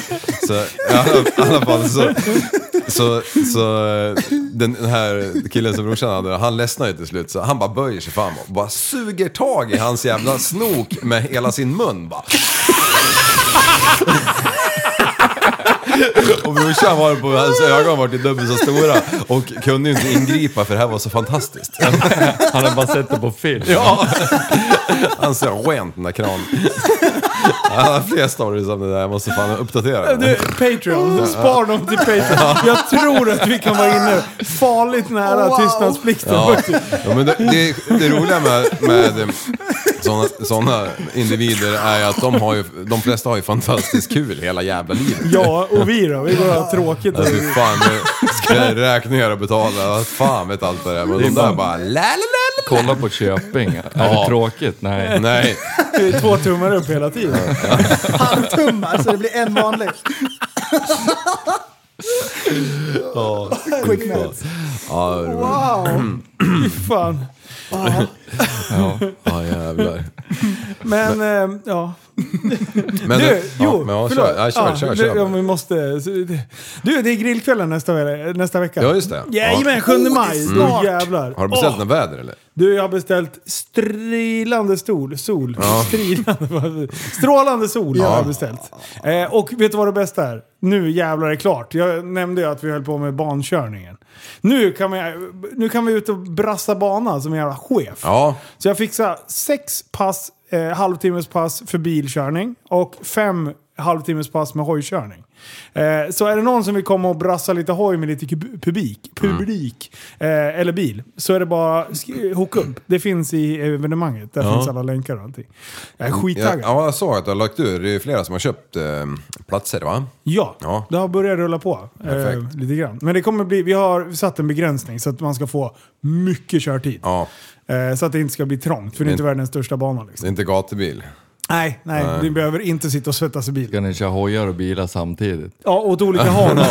Så i alla, i alla fall så, så, så eh, den här killen som brorsan hade, han ledsnade ju till slut. Så han bara böjer sig fram och bara suger tag i hans jävla snok med hela sin mun bara. Och brorsan var på hans ögon var till dubbelt så stora och kunde ju inte ingripa för det här var så fantastiskt. Han har bara sett det på film. Ja! Han ser rent den där kranen. Han har fler stories om det där, jag måste fan uppdatera Du, den. Patreon, spar dem till Patreon. Jag tror att vi kan vara inne farligt nära Wow. tystnadsplikten. Ja. faktiskt. Ja, men det, det, det roliga med, med sådana såna individer är att de, har ju, de flesta har ju fantastiskt kul hela jävla livet. Ja, och vi då? Vi går och har tråkigt. Ja, fy fan, det är räkningar att betala, vad fan vet allt det där. Men de där bara- bara la la la Kolla på Köping. Är det tråkigt? Nej. Nej, Det är två tummar upp hela tiden. Halvtummar så det blir en vanlig. Quick maths. Wow. Fy fan. Ja. ja jävlar. Men, eh, ja. Men du, jo, ja, ja, förlåt. kör, ja, kör, Ja, kör, det- kör. ja, vi måste... Du, det är grillkvällen nästa, nästa vecka. Ja, just det. Jajamän, 7 maj. Mm. Jävlar. Har du beställt Åh, något väder eller? Du, jag har beställt strilande stol. Sol. Ja. Strilande, strålande sol har jag beställt. Eh, och vet du vad det bästa är? Nu jävlar är det klart. Jag nämnde ju att vi höll på med bankörningen. Nu kan vi, nu kan vi ut och brassa bana som en jävla chef. Ja, Så jag fixar sex pass, eh, halvtimmes pass för bilkörning och fem halvtimmes pass med hojkörning. Eh, så är det någon som vill komma och brassa lite hoj med lite publik, publik eh, eller bil, så är det bara sk- hooka upp. Det finns i evenemanget. Där Ja. finns alla länkar och allting. Jag är ja, skittaggad. ja, jag såg att du har lagt ut. Det är flera som har köpt eh, platser va? Ja, Ja. det har börjat rulla på. Eh, lite grann. Men det kommer bli, vi har satt en begränsning så att man ska få mycket körtid. Ja, Eh, så att det inte ska bli trångt, för det är inte världens största bana. det Liksom. är inte gatubil. Nej, nej, Nej. du behöver inte sitta och svettas i bil. Ska ni köra hojar och bilar samtidigt? Ja, åt olika håll.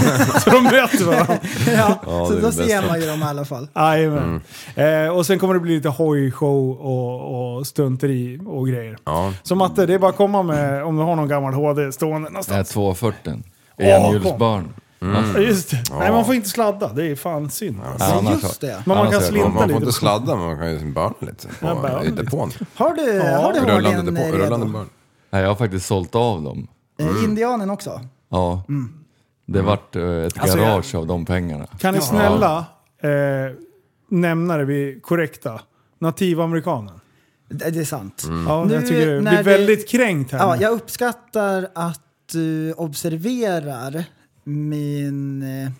så de möter varandra. Ja, Ja, så det är då ser man ju dem i alla fall. Jajamän. Eh, och sen kommer det bli lite hojshow och, och stunteri och grejer. Ja. Så Matte, det är bara att komma med om du har någon gammal HD stående Nej, någonstans. 240. Åh, Enhjulsbarn. Ja, just det. Nej, man får inte sladda. Det är fan synd. Ja, annars just det. Men man annars kan är det- slinta Man får lite. inte sladda men man kan ju börna lite Ja, på börna i lite. depån. Har du, har du Rullande hårdingen depå, redo? rullande barn. Nej, jag har faktiskt sålt av dem. Eh, Indianen också? Ja. Det vart eh, ett Alltså, garage av de pengarna. Kan ni snälla eh, nämna det vid korrekta? Nativamerikanen. Det det är sant. Ja, Nu jag tycker det när blir det- väldigt kränkt här. Ja, nu. jag uppskattar att du observerar min, eh,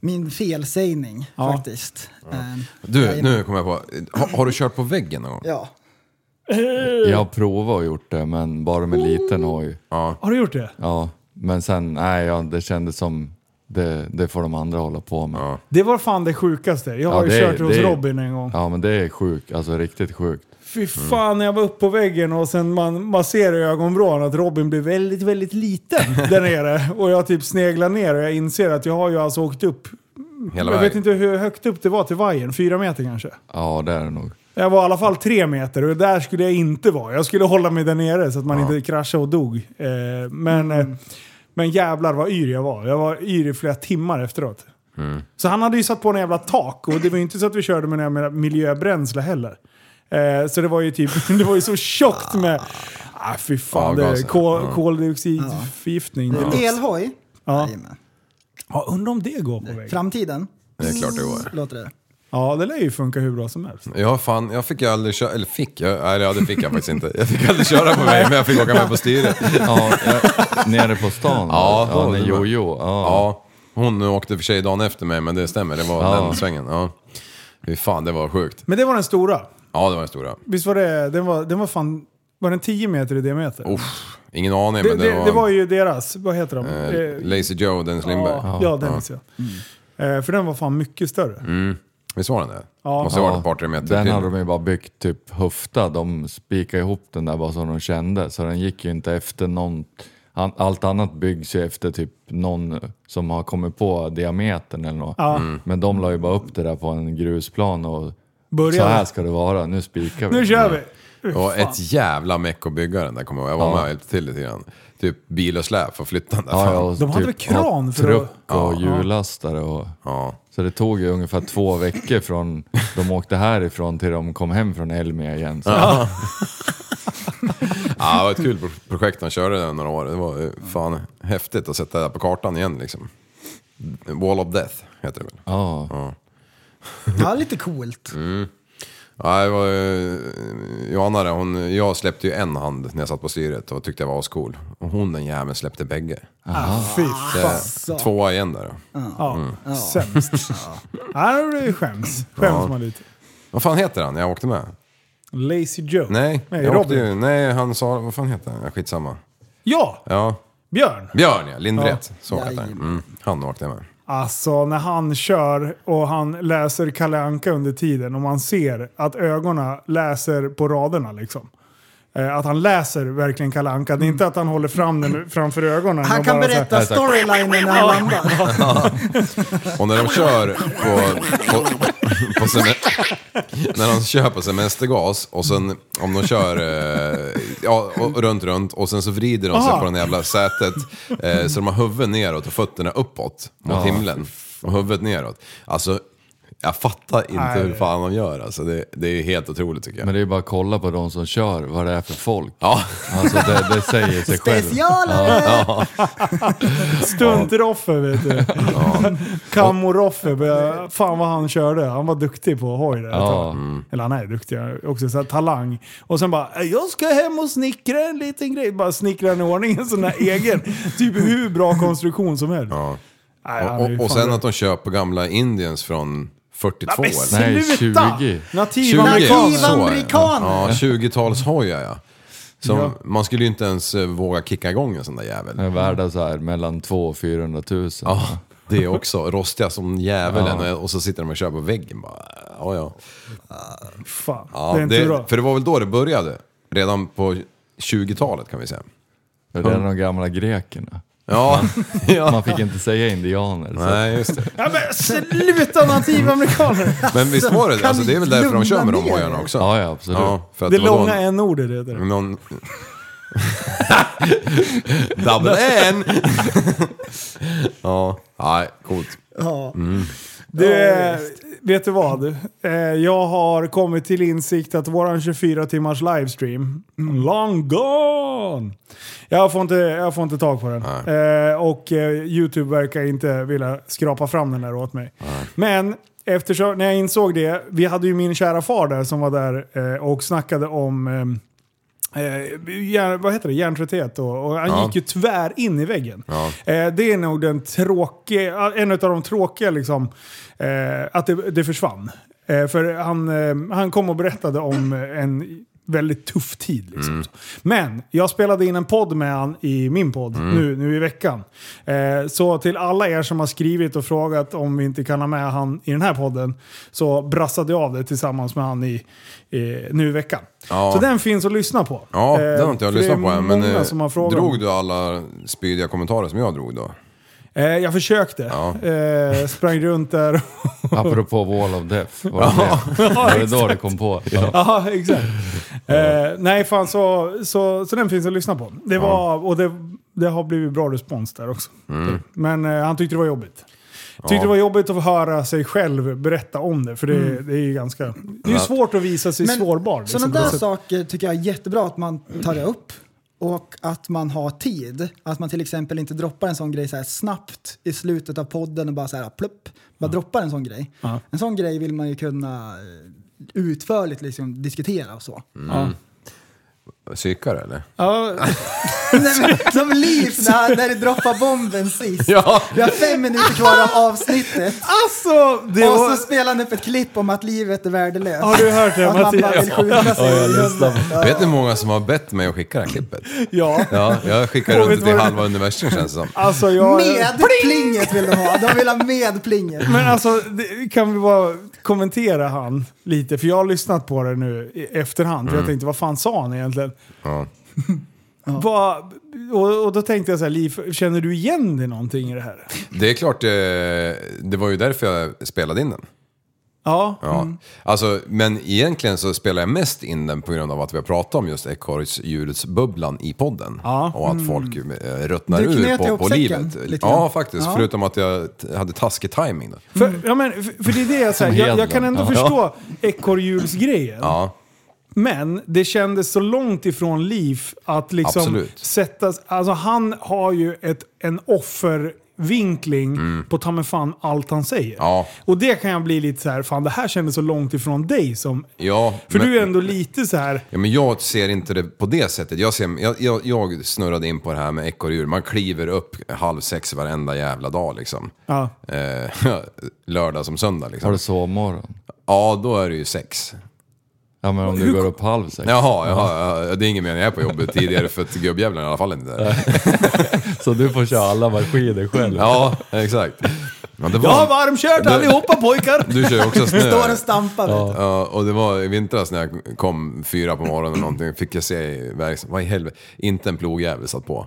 min felsägning Ja. faktiskt. Eh, Du, jajamän. nu kommer jag på. Har, har du kört på väggen någon gång? Ja. Jag har provat och gjort det, men bara med liten hoj. Ja. Har du gjort det? Ja, men sen, nej, ja, det kändes som det, det får de andra hålla på med. Ja. Det var fan det sjukaste. Jag Ja, har ju det- kört hos det- Robin en gång. Ja, men det är sjukt, alltså riktigt sjukt. Fy fan, när jag var uppe på väggen och sen man, man ser i ögonvrån att Robin blir väldigt, väldigt liten där nere. Och jag typ sneglar ner och jag inser att jag har ju alltså åkt upp. Hela jag vet inte hur högt upp det var till vajern, fyra meter kanske. Ja, det är det nog. Jag var i alla fall tre meter och där skulle jag inte vara. Jag skulle hålla mig där nere så att man inte kraschade och dog. Eh, men, eh, men jävlar vad yr jag var. Jag var yr i flera timmar efteråt. Så han hade ju satt på en jävla tak och det var ju inte så att vi körde med några miljöbränsle heller. Eh, så det var ju typ, det var ju så tjockt med... Ah, fy fan, det är kol, Ja. koldioxidförgiftning. Ja. Elhoj? Ja. Ja, undrar om det går på väg. Framtiden? Det är klart det går. Låter det. Ja, det lär ju funka hur bra som helst. Ja, fan, jag fick ju aldrig köra, eller fick jag? Nej, ja, det fick jag faktiskt inte. Jag fick aldrig köra på mig, men jag fick åka med på styret. Ja, jag, nere på stan? Ja, ja då- med Jojo. Ja. Ja, hon åkte för sig dagen efter mig, men det stämmer, det var Ja. den svängen. Ja. Fy fan, det var sjukt. Men det var den stora. Ja, det var den stora. Visst var det, den var, den var fan, var den 10 meter i diameter? Uff, ingen aning, Det, men det, det, det, var ju deras, vad heter de? eh, Eh, Lazy Joe, Dennis Lindberg. ja, ja, Dennis ja. Eh, för den var fan mycket större. Mm. Visst var den det? Ja. Måste ha varit ett par, tre meter Den till. hade de ju bara byggt typ höfta. De spikade ihop den där bara som de kände. Så den gick ju inte efter någon... Allt annat byggs ju efter typ någon som har kommit på diametern eller något. Ja. Mm. Men de la ju bara upp det där på en grusplan och Började. så här ska det vara, nu spikar vi. Nu kör vi! Det var ett jävla meck att bygga den där, kommer jag ihåg. Jag var Ja. med och hjälpte till lite grann. Typ bil och släp för att flytta den där. Ja, ja, och De hade typ väl kran ha för att- truck och Ja. hjullastare och... Ja. Så det tog ju ungefär två veckor från de åkte härifrån till de kom hem från Elmia igen. Så. Ja, det var ett kul pro- projekt han körde där några år. Det var fan häftigt att sätta det där på kartan igen liksom. Wall of Death heter det väl? Ja. Ja. Ja, lite coolt. Ja, det var, eh, Johanna där, hon, jag släppte ju en hand när jag satt på styret och tyckte jag var ascool. Och hon den jäveln släppte bägge. Ah, fy Det, fan. tvåa igen där. Ja, Mm. sämst. Ja, det skäms. Skäms man lite. Vad fan heter han? Jag åkte med. Lazy Joe. Nej, Nej jag åkte Robin. ju, nej han sa, vad fan heter han? Ja, Skitsamma. Ja, Ja, Björn. Björn ja, Lindret. Ja. Så heter han. Mm, han åkte jag med. Alltså när han kör och han läser Kalle Anka under tiden och man ser att ögonen läser på raderna liksom. Eh, Att han läser verkligen Kalle Anka. Det är inte att han håller fram den framför ögonen. Han och kan här- berätta storylinen när han landar. Och när de kör på, på, på när de kör på semestergas och sen om de kör eh, ja, och, runt, runt och sen så vrider de sig Aha. på det jävla sätet eh, så de har huvudet neråt och fötterna uppåt mot himlen och huvudet neråt. Alltså, jag fattar inte Nej. hur fan de gör alltså. Det, det är helt otroligt tycker jag. Men det är bara att kolla på de som kör, vad det är för folk. Ja, Alltså det, det säger sig själv. Specialare! Stunt-Roffe vet du. Kammo-Roffe. började- Fan vad han körde. Han var duktig på hoj där. Ja. tag. Eller han är duktig. Också så här, talang. Och sen bara, "Äh, jag ska hem och snickra en liten grej. Bara snickra den i ordning. En sån där egen. Typ hur bra konstruktion som helst. ja. Nej, Och, är ju och, sen bra. att de köper gamla Indians från 42 Men eller? Nej, sluta! 20. Nativamerikaner. så är det. Nativamerikaner. Ja, 20-talshojar ja. Som, Ja. Man skulle ju inte ens eh, våga kicka igång en sån där jävel. De är värda så här mellan 200 och 400 000. Ja, det också. Rostiga som djävulen Ja. och så sitter de och kör på väggen bara. Ja, ja. Fan, ja det är inte bra. för det var väl då det började? Redan på 20-talet kan vi säga. Det är de gamla grekerna. Ja, ja. Man fick inte säga indianer. Så. Nej, just det. Ja, men sluta nativamerikaner! Men visst var det Kan alltså, Det är väl därför de kör med de hojarna också? Ja, ja, absolut. Ja, för att Det var långa en- n-ordet heter det. Någon... Double N! ja, nej, coolt. Ja. Det, vet du vad? Eh, Jag har kommit till insikt att våran 24 timmars livestream, long gone! Jag får inte, jag får inte tag på den. Eh, och eh, YouTube verkar inte vilja skrapa fram den där åt mig. Men eftersom, när jag insåg det, vi hade ju min kära far där som var där och snackade om eh, Eh, hjärn, vad heter det? Hjärntrötthet. Och, och han Ja. gick ju tvär in i väggen. Ja. Eh, det är nog den tråkiga, en av de tråkiga liksom, eh, att det, det försvann. Eh, för han, eh, han kom och berättade om en väldigt tuff tid. Liksom. Mm. Men jag spelade in en podd med han i min podd Mm. nu, nu i veckan. Eh, så till alla er som har skrivit och frågat om vi inte kan ha med han i den här podden så brassade jag av det tillsammans med han i, i, nu i veckan. Ja. Så den finns att lyssna på. Ja, Eh, det har inte jag lyssnat på än. Men eh, drog du alla spydiga kommentarer som jag drog då? Eh, jag försökte. Ja. Eh, sprang runt där. Apropå Wall of Death. Var det, det? var det då du kom på? Ja. Ja, exakt. Eh, nej, fan så, så, så den finns att lyssna på. Det, var, och det, det har blivit bra respons där också. Men eh, han tyckte det var jobbigt. Tyckte Ja. det var jobbigt att få höra sig själv berätta om det. För det, det är ju ganska... Det är ju Ja. svårt att visa sig sårbar. liksom, Sådana där saker tycker jag är jättebra att man tar upp. Och att man har tid. Att man till exempel inte droppar en sån grej så snabbt i slutet av podden och bara så här plupp. Bara droppar en sån grej. Ja. En sån grej vill man ju kunna eh, utförligt liksom diskutera och så. Ja. Psykare eller? Ja, Nej, men, som Liv när, när du droppar bomben sist. Ja. Vi har fem minuter kvar av avsnittet. alltså! Det och var, så spelar han upp ett klipp om att livet är värdelöst. har du hört det att man bara Mattias? vill skjuta sig Ja, jag. Ja. Vet ni hur många som har bett mig att skicka det här klippet? Ja. Ja, jag skickar runt det till halva universum känns det som. Alltså jag... Med plinget vill de ha. De vill ha med plinget. Men alltså, det, kan vi bara kommentera han lite? För jag har lyssnat på det nu i efterhand. För jag tänkte, vad fan sa han egentligen? Ja. Vad- och, och då tänkte jag så här, Liv, känner du igen dig någonting i det här? Det är klart, eh, det var ju därför jag spelade in den. Ja. Ja. Alltså, men egentligen så spelar jag mest in den på grund av att vi har pratat om just ekorrhjulsbubblan i podden. Ja. Och att folk eh, ruttnar Du ur på, på livet. Ja, faktiskt. Ja. Förutom att jag hade taskig timing då. För, ja, men, för, för det är det jag säger, jag, jag kan ändå förstå ekorrhjulsgrejen. Ja, Men det kändes så långt ifrån Liv att liksom Absolut. sätta... Alltså han har ju ett, en offervinkling på ta mig fan allt han säger. Mm. Ja. Och det kan jag bli lite så här, fan det här kändes så långt ifrån dig som... ja. För men, du är ändå lite så här... Ja, men jag ser inte det på det sättet. Jag, ser, jag, jag, jag snurrade in på det här med ekorrhjul. Man kliver upp halv sex varenda jävla dag liksom. Ja. Eh, lördag som söndag liksom. Har du sovmorgon? Ja, då är det ju sex. Ja men om du går upp halv sex. Jaha, jaha, ja, det är ingen mening jag är på jobbet tidigare för att gubbjävlarna är i alla fall inte där. Så du får köra alla maskiner själv. Ja, exakt. Ja, det Jag har var, varmkört allihopa pojkar! du kör ju också snö. Står och stampar. du. Ja, och det var i vintras när jag kom fyra på morgonen eller någonting, fick jag se i verksamheten, vad i helvete, inte en plogjävel satt på.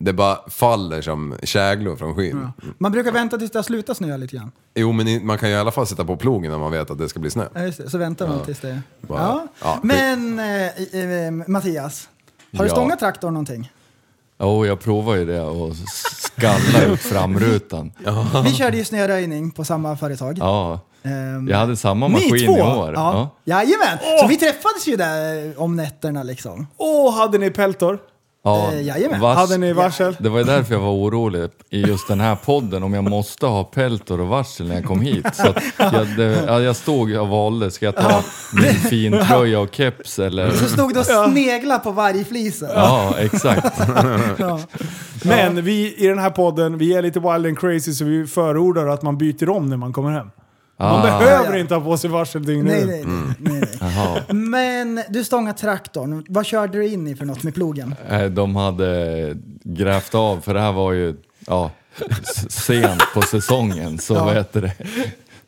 Det bara faller som käglor från skyn. Man brukar vänta tills det har slutat snöa lite grann. Jo men i- man kan ju i alla fall sätta på plogen när man vet att det ska bli snö. Ja, just det. Så väntar man tills det... Bara- Ja. ja, Men eh, eh, Mattias, har du Ja. stångat traktorn någonting? Jo, jag provade ju det och skalla ut framrutan. Vi körde ju snöröjning på samma företag. Ja, Ehm, jag hade samma Ni maskin två? i år. Ja. Jajamän! Så vi träffades ju där om nätterna liksom. Åh, hade ni peltor? Ja, Eh, jajamän. vars- Hade ni varsel? Det var ju därför jag var orolig i just den här podden om jag måste ha peltor och varsel när jag kom hit. Så att jag, det, ja, jag stod och valde, ska jag ta min fintröja och keps eller... Så stod du och sneglade på vargflisen. Ja, exakt. Ja. Men vi i den här podden, vi är lite wild and crazy så vi förordar att man byter om när man kommer hem. Man Ah, behöver Ja. inte ha på sig varsel dygnet Nej, nej, nej, nej, nej. Jaha. Men du stångar traktorn. Vad körde du in i för något med plogen? Eh, De hade grävt av, för det här var ju ja, s- sent på säsongen. Så, Ja. vad heter det?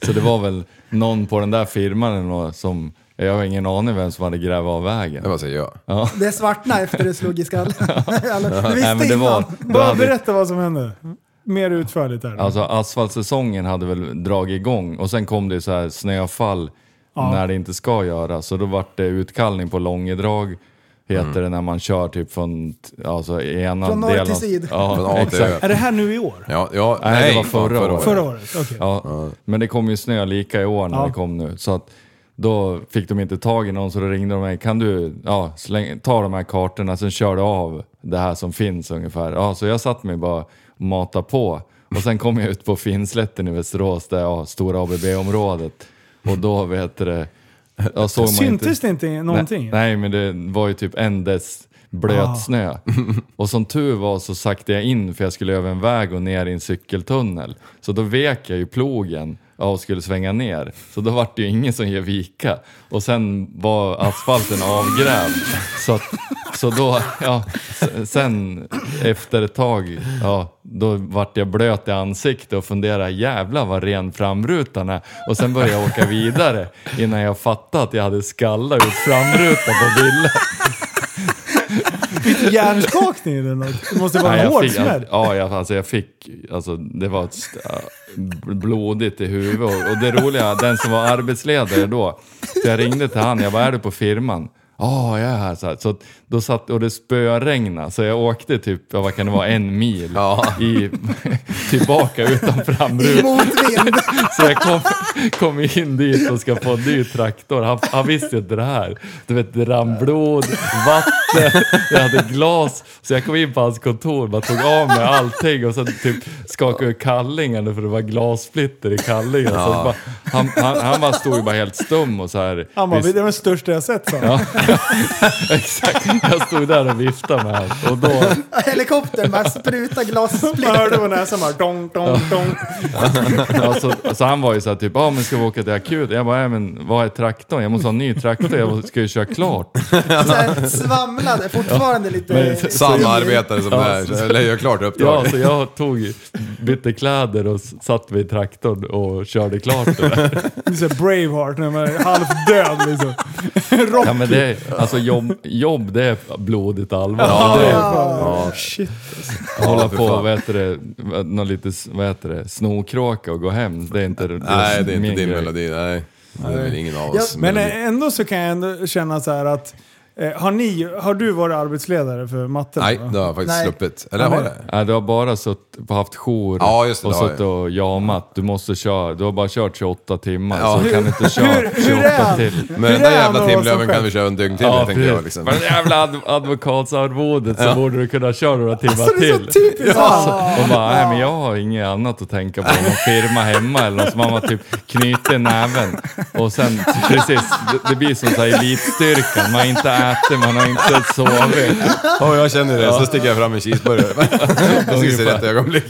så det var väl någon på den där firman eller något som, jag har ingen aning vem som hade grävt av vägen. Det var så jag. Ja. Det svartnade efter du slog i skallen. Alla- Du visste Nej, men det var, innan. då Bara hade, berätta vad som hände. Mer utförligt där. alltså asfaltsäsongen hade väl dragit igång och sen kom det så här snöfall när det inte ska göra. Så då vart det utkallning på Långedrag, heter det när man kör typ från alltså, ena Från norr delen till syd. Ja, Från A till Ö. exakt. Är det här nu i år? Ja, ja, Nej, det var förra året. Förra året? Okej. Ja, men det kom ju snö lika i år när Ja. det kom nu. Så att då fick de inte tag i någon så då ringde de mig. Kan du ja, släng, ta de här kartorna sen kör du av det här som finns ungefär. Ja, så jag satt mig bara matade på. Och sen kom jag ut på Finnslätten i Västerås, där ja, stora ABB-området. Och då vet du det... Jag såg man Syntes det inte någonting? Nej, nej, men det var ju typ en dess blöt snö. Och som tur var så saktade jag in för jag skulle över en väg och ner i en cykeltunnel. Så då vek jag ju plogen och skulle svänga ner. Så då vart det ju ingen som ger vika. Och sen var asfalten avgrävd. Så, att, så då, ja, sen efter ett tag, ja, då vart jag blöt i ansiktet och funderade jävla vad ren framrutan är. Och sen började jag åka vidare innan jag fattade att jag hade skallat ut framrutan på Ville. Hjärnskakning eller något? Det måste vara Nej, en hård fick, smäll. ja, jag, alltså jag fick, alltså det var ett, blodigt i huvudet. Och, och det roliga, den som var arbetsledare då, så jag ringde till han, jag var är du på firman? Ja, jag är här. Så, här. så då satt, och det spöregnade, så jag åkte typ, ja, vad kan det vara, en mil i, tillbaka utan framrutan. Motvind. Så jag kom, kom in dit och ska få en ny traktor. Han, han visste inte det här. Du vet, det rann blod, vatten, jag hade glas. Så jag kom in på hans kontor, bara tog av mig allting och sen typ skakade ur kallingarna för det var glassplitter i kallingarna. Så bara, han, han, han bara stod ju bara helt stum och så här. Han bara, det var det största jag sett han. Ja, exakt. Jag stod där och viftade med honom. Och då, Helikoptern bara sprutar Man glassplitter. hörde på näsan bara dong, dong, dong. Ja, så, så han var ju såhär typ, ja men ska vi åka till akut? Jag bara, ja, men vad är traktorn? Jag måste ha en ny traktor, jag ska ju köra klart. Så här svamlade, fortfarande lite... Men- Samma arbetare som det här, så jag gör klart Ja, uppdraget. så jag tog, bytte kläder och satt vid traktorn och körde klart det där. Det är Braveheart när man är halvt död liksom. Rock. Ja men det är, alltså jobb, jobb det är blodigt allvar. Ja, det är är. Ja. Shit. hålla för på, fan. vad heter det, någon lite, vad heter det, snorkråka och gå hem. Det är inte det Nej, det är inte min din grej. melodi. Nej. Det är väl ingen av Ja, oss. Men melodi. eh, ändå så kan jag ändå känna så här att har, ni, har du varit arbetsledare för matten? Nej, det har jag faktiskt Nej. sluppit. Eller har det? Nej, du har bara suttit, haft jour Ja, just det, och suttit och jamat. Du måste köra, du har bara kört 28 timmar Ja. så kan du inte köra Hur- hur är 28 han? till. Men den där jävla att timlöven kan vi köra en dygn till, Ja, tänker jag. Liksom. Men det jävla adv advokatsarvodet så Ja. borde du kunna köra några timmar Alltså, det är så till. typiskt han. Och bara, nej men jag har inget annat att tänka på. Någon firma hemma eller något som man har typ knutit näven. Och sen precis, det, det blir som så här elitstyrkan. Man är inte ätit, man har inte sovit. Ja, jag känner det. Så sticker jag fram en cheeseburgare. Rätt ögonblick.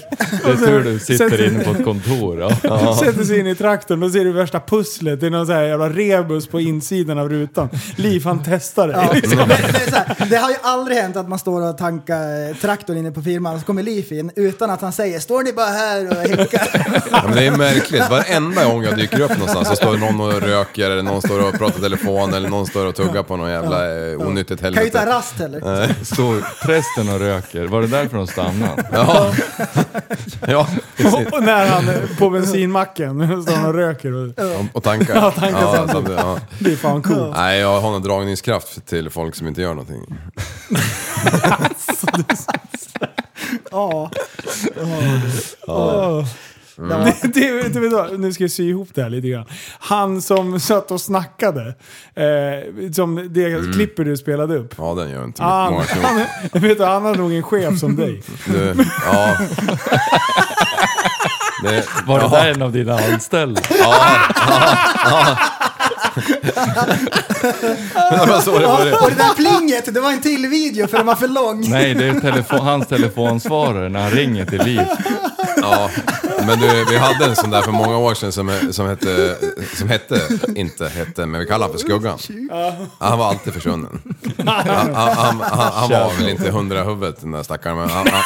Det är tur du sitter inne på ett kontor. Ja. Sätter sig in i traktorn och ser du värsta pusslet. Det är någon sån här jävla rebus på insidan av rutan. Liv han testar det. Ja, men det, är så här, det har ju aldrig hänt att man står och tankar traktorn inne på firman och så kommer Liv in utan att han säger “Står ni bara här och hickar?” Ja, men det är märkligt. Varenda gång jag dyker upp någonstans så står någon och röker, eller någon står och pratar telefon, eller någon står och tuggar på någon jävla eh, onyttigt Kan ju inte ha helvete. rast heller. Står prästen och röker. Var det därför de stannade? Ja, ja precis. Och när han är på bensinmacken står han och röker. Och, Och- Och tankar. Ja, tankar samtidigt. samtidigt, ja. det är fan coolt. Nej, jag har någon dragningskraft till folk som inte gör någonting. Ja. Åh. Det, det, det, vad? nu ska jag sy ihop det här lite grann. Han som satt och snackade, eh, som det klippet du spelade upp. Ja, den gör inte Han, många han, jag vet, du, han har nog en chef som dig. Du, ja. Det, Var det ja, där en av dina anställda? det var så det började. Och det där plinget, det var en till video för den var för lång. Nej, det är telefon, hans telefonsvarare när han ringer till Liv. Ja, men du, vi hade en sån där för många år sedan som, som hette, som hette, inte hette, men vi kallar honom för Skuggan. Han var alltid försvunnen. Han, han, han, han, han var väl inte hundra huvudet den där stackaren, men han, han,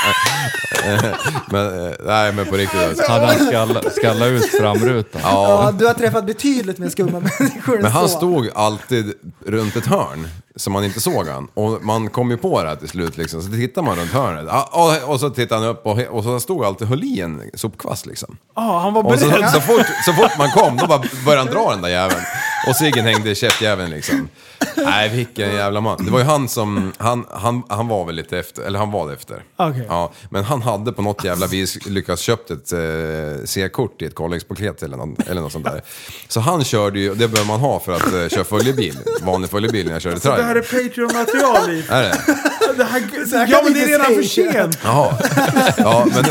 men, eh, nej men på riktigt alltså. Hade han skalla, skalla ut framrutan? Ja, Ja, du har träffat betydligt mer skumma människor än men han så. stod alltid runt ett hörn så man inte såg han. Och man kom ju på det här till slut liksom, så tittar man runt hörnet. Ja, Och, och så tittar han upp och, och så stod alltid höll i en sopkvast liksom. Ja, han var Och så, beredd. så, fort, så fort man kom, då bara började han dra den där jäveln. Och ciggen hängde i käftjäveln liksom. Nej, vilken jävla man. Det var ju han som, han, han, han var väl lite efter, eller han var det efter. Okej. Ja, men han hade på något jävla vis lyckats köpt ett eh, C-kort i ett collegepaket eller, eller något sånt där. Så han körde ju, det behöver man ha för att eh, köra följebil, vanlig följebil när jag körde Det här trailer. är Patreon-material. Är det? Det här, Så här ja men det är redan för sent. Jaha. Ja, men,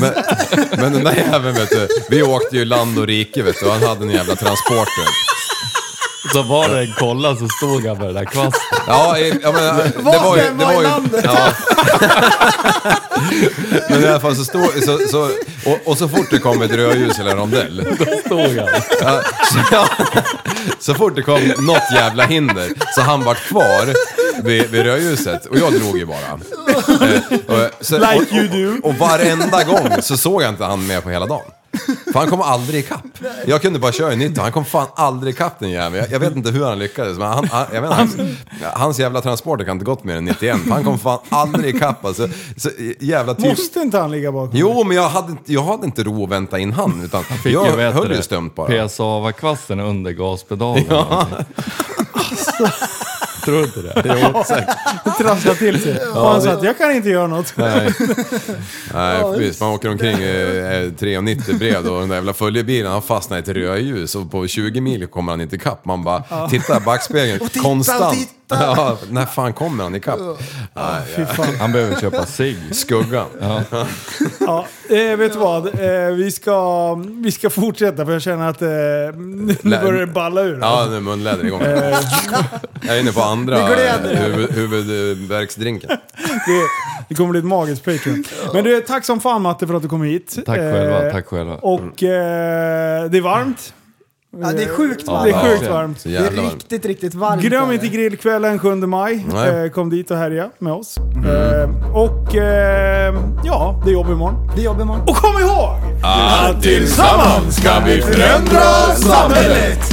men, men den där jäveln vet du, vi åkte ju land och rike vet du, och han hade en jävla transporter. Så var det en kolla så stod han med den där kvasten. Ja, i- ja men, det Vart var ju... den Det var i ju landet. ja. Men i alla fall så stod... Så, så, och, och så fort det kom ett rödljus eller en rondell. Stod han. Ja, så, ja, så fort det kom något jävla hinder så han vart kvar vid, vid rödljuset och jag drog ju bara. Eh, och, så, Like och, you do. och, och varenda gång så såg jag inte han med på hela dagen. För han kom aldrig ikapp. Jag kunde bara köra i nytt och han kom fan aldrig ikapp den jäveln. Jag, jag vet inte hur han lyckades men han, han, jag inte, hans, hans jävla transporter kan inte gått mer än 91. för Han kom fan aldrig ikapp alltså. Så, jävla typ... Måste inte han ligga bakom? Jo, men jag hade, inte- jag hade inte ro att vänta in han utan Fick jag ju, vet höll du ju det, stumt bara. PSA-kvasten under gaspedalen. Ja. Tror inte det? Jo, säkert. Trassla till sig. och han sa att jag kan inte göra något. Nej, Nej precis. Man åker omkring eh, 3,90 bred och den där jävla följebilen har fastnat i ett rödljus och på 20 mil kommer han inte ikapp. Man bara tittar i backspegeln titta, konstant. Titta. Ja, när fan kommer han ikapp? Nej, Fy fan. Han behöver köpa cigg. skuggan. Ja, eh, vet du vad? Eh, vi, ska, vi ska fortsätta för jag känner att eh, nu börjar det balla ur. Ja, nu är munläder igång. Eh, Jag är inne på andra Det glöder. huvud, huvudvärksdrinken. det, det kommer bli ett magiskt Patreon. Men du, tack som fan Matte för att du kom hit. Tack själva, tack själva. Och eh, det är varmt. Ja, det är sjukt Ja, varmt. Det är sjukt varmt. Det är riktigt, riktigt varmt. Glöm inte grillkvällen 7 maj. Nej. Eh, kom dit och härja med oss. Eh, och eh, ja, det är jobb imorgon. Det är jobb imorgon. Och kom ihåg! Att tillsammans ska vi förändra samhället!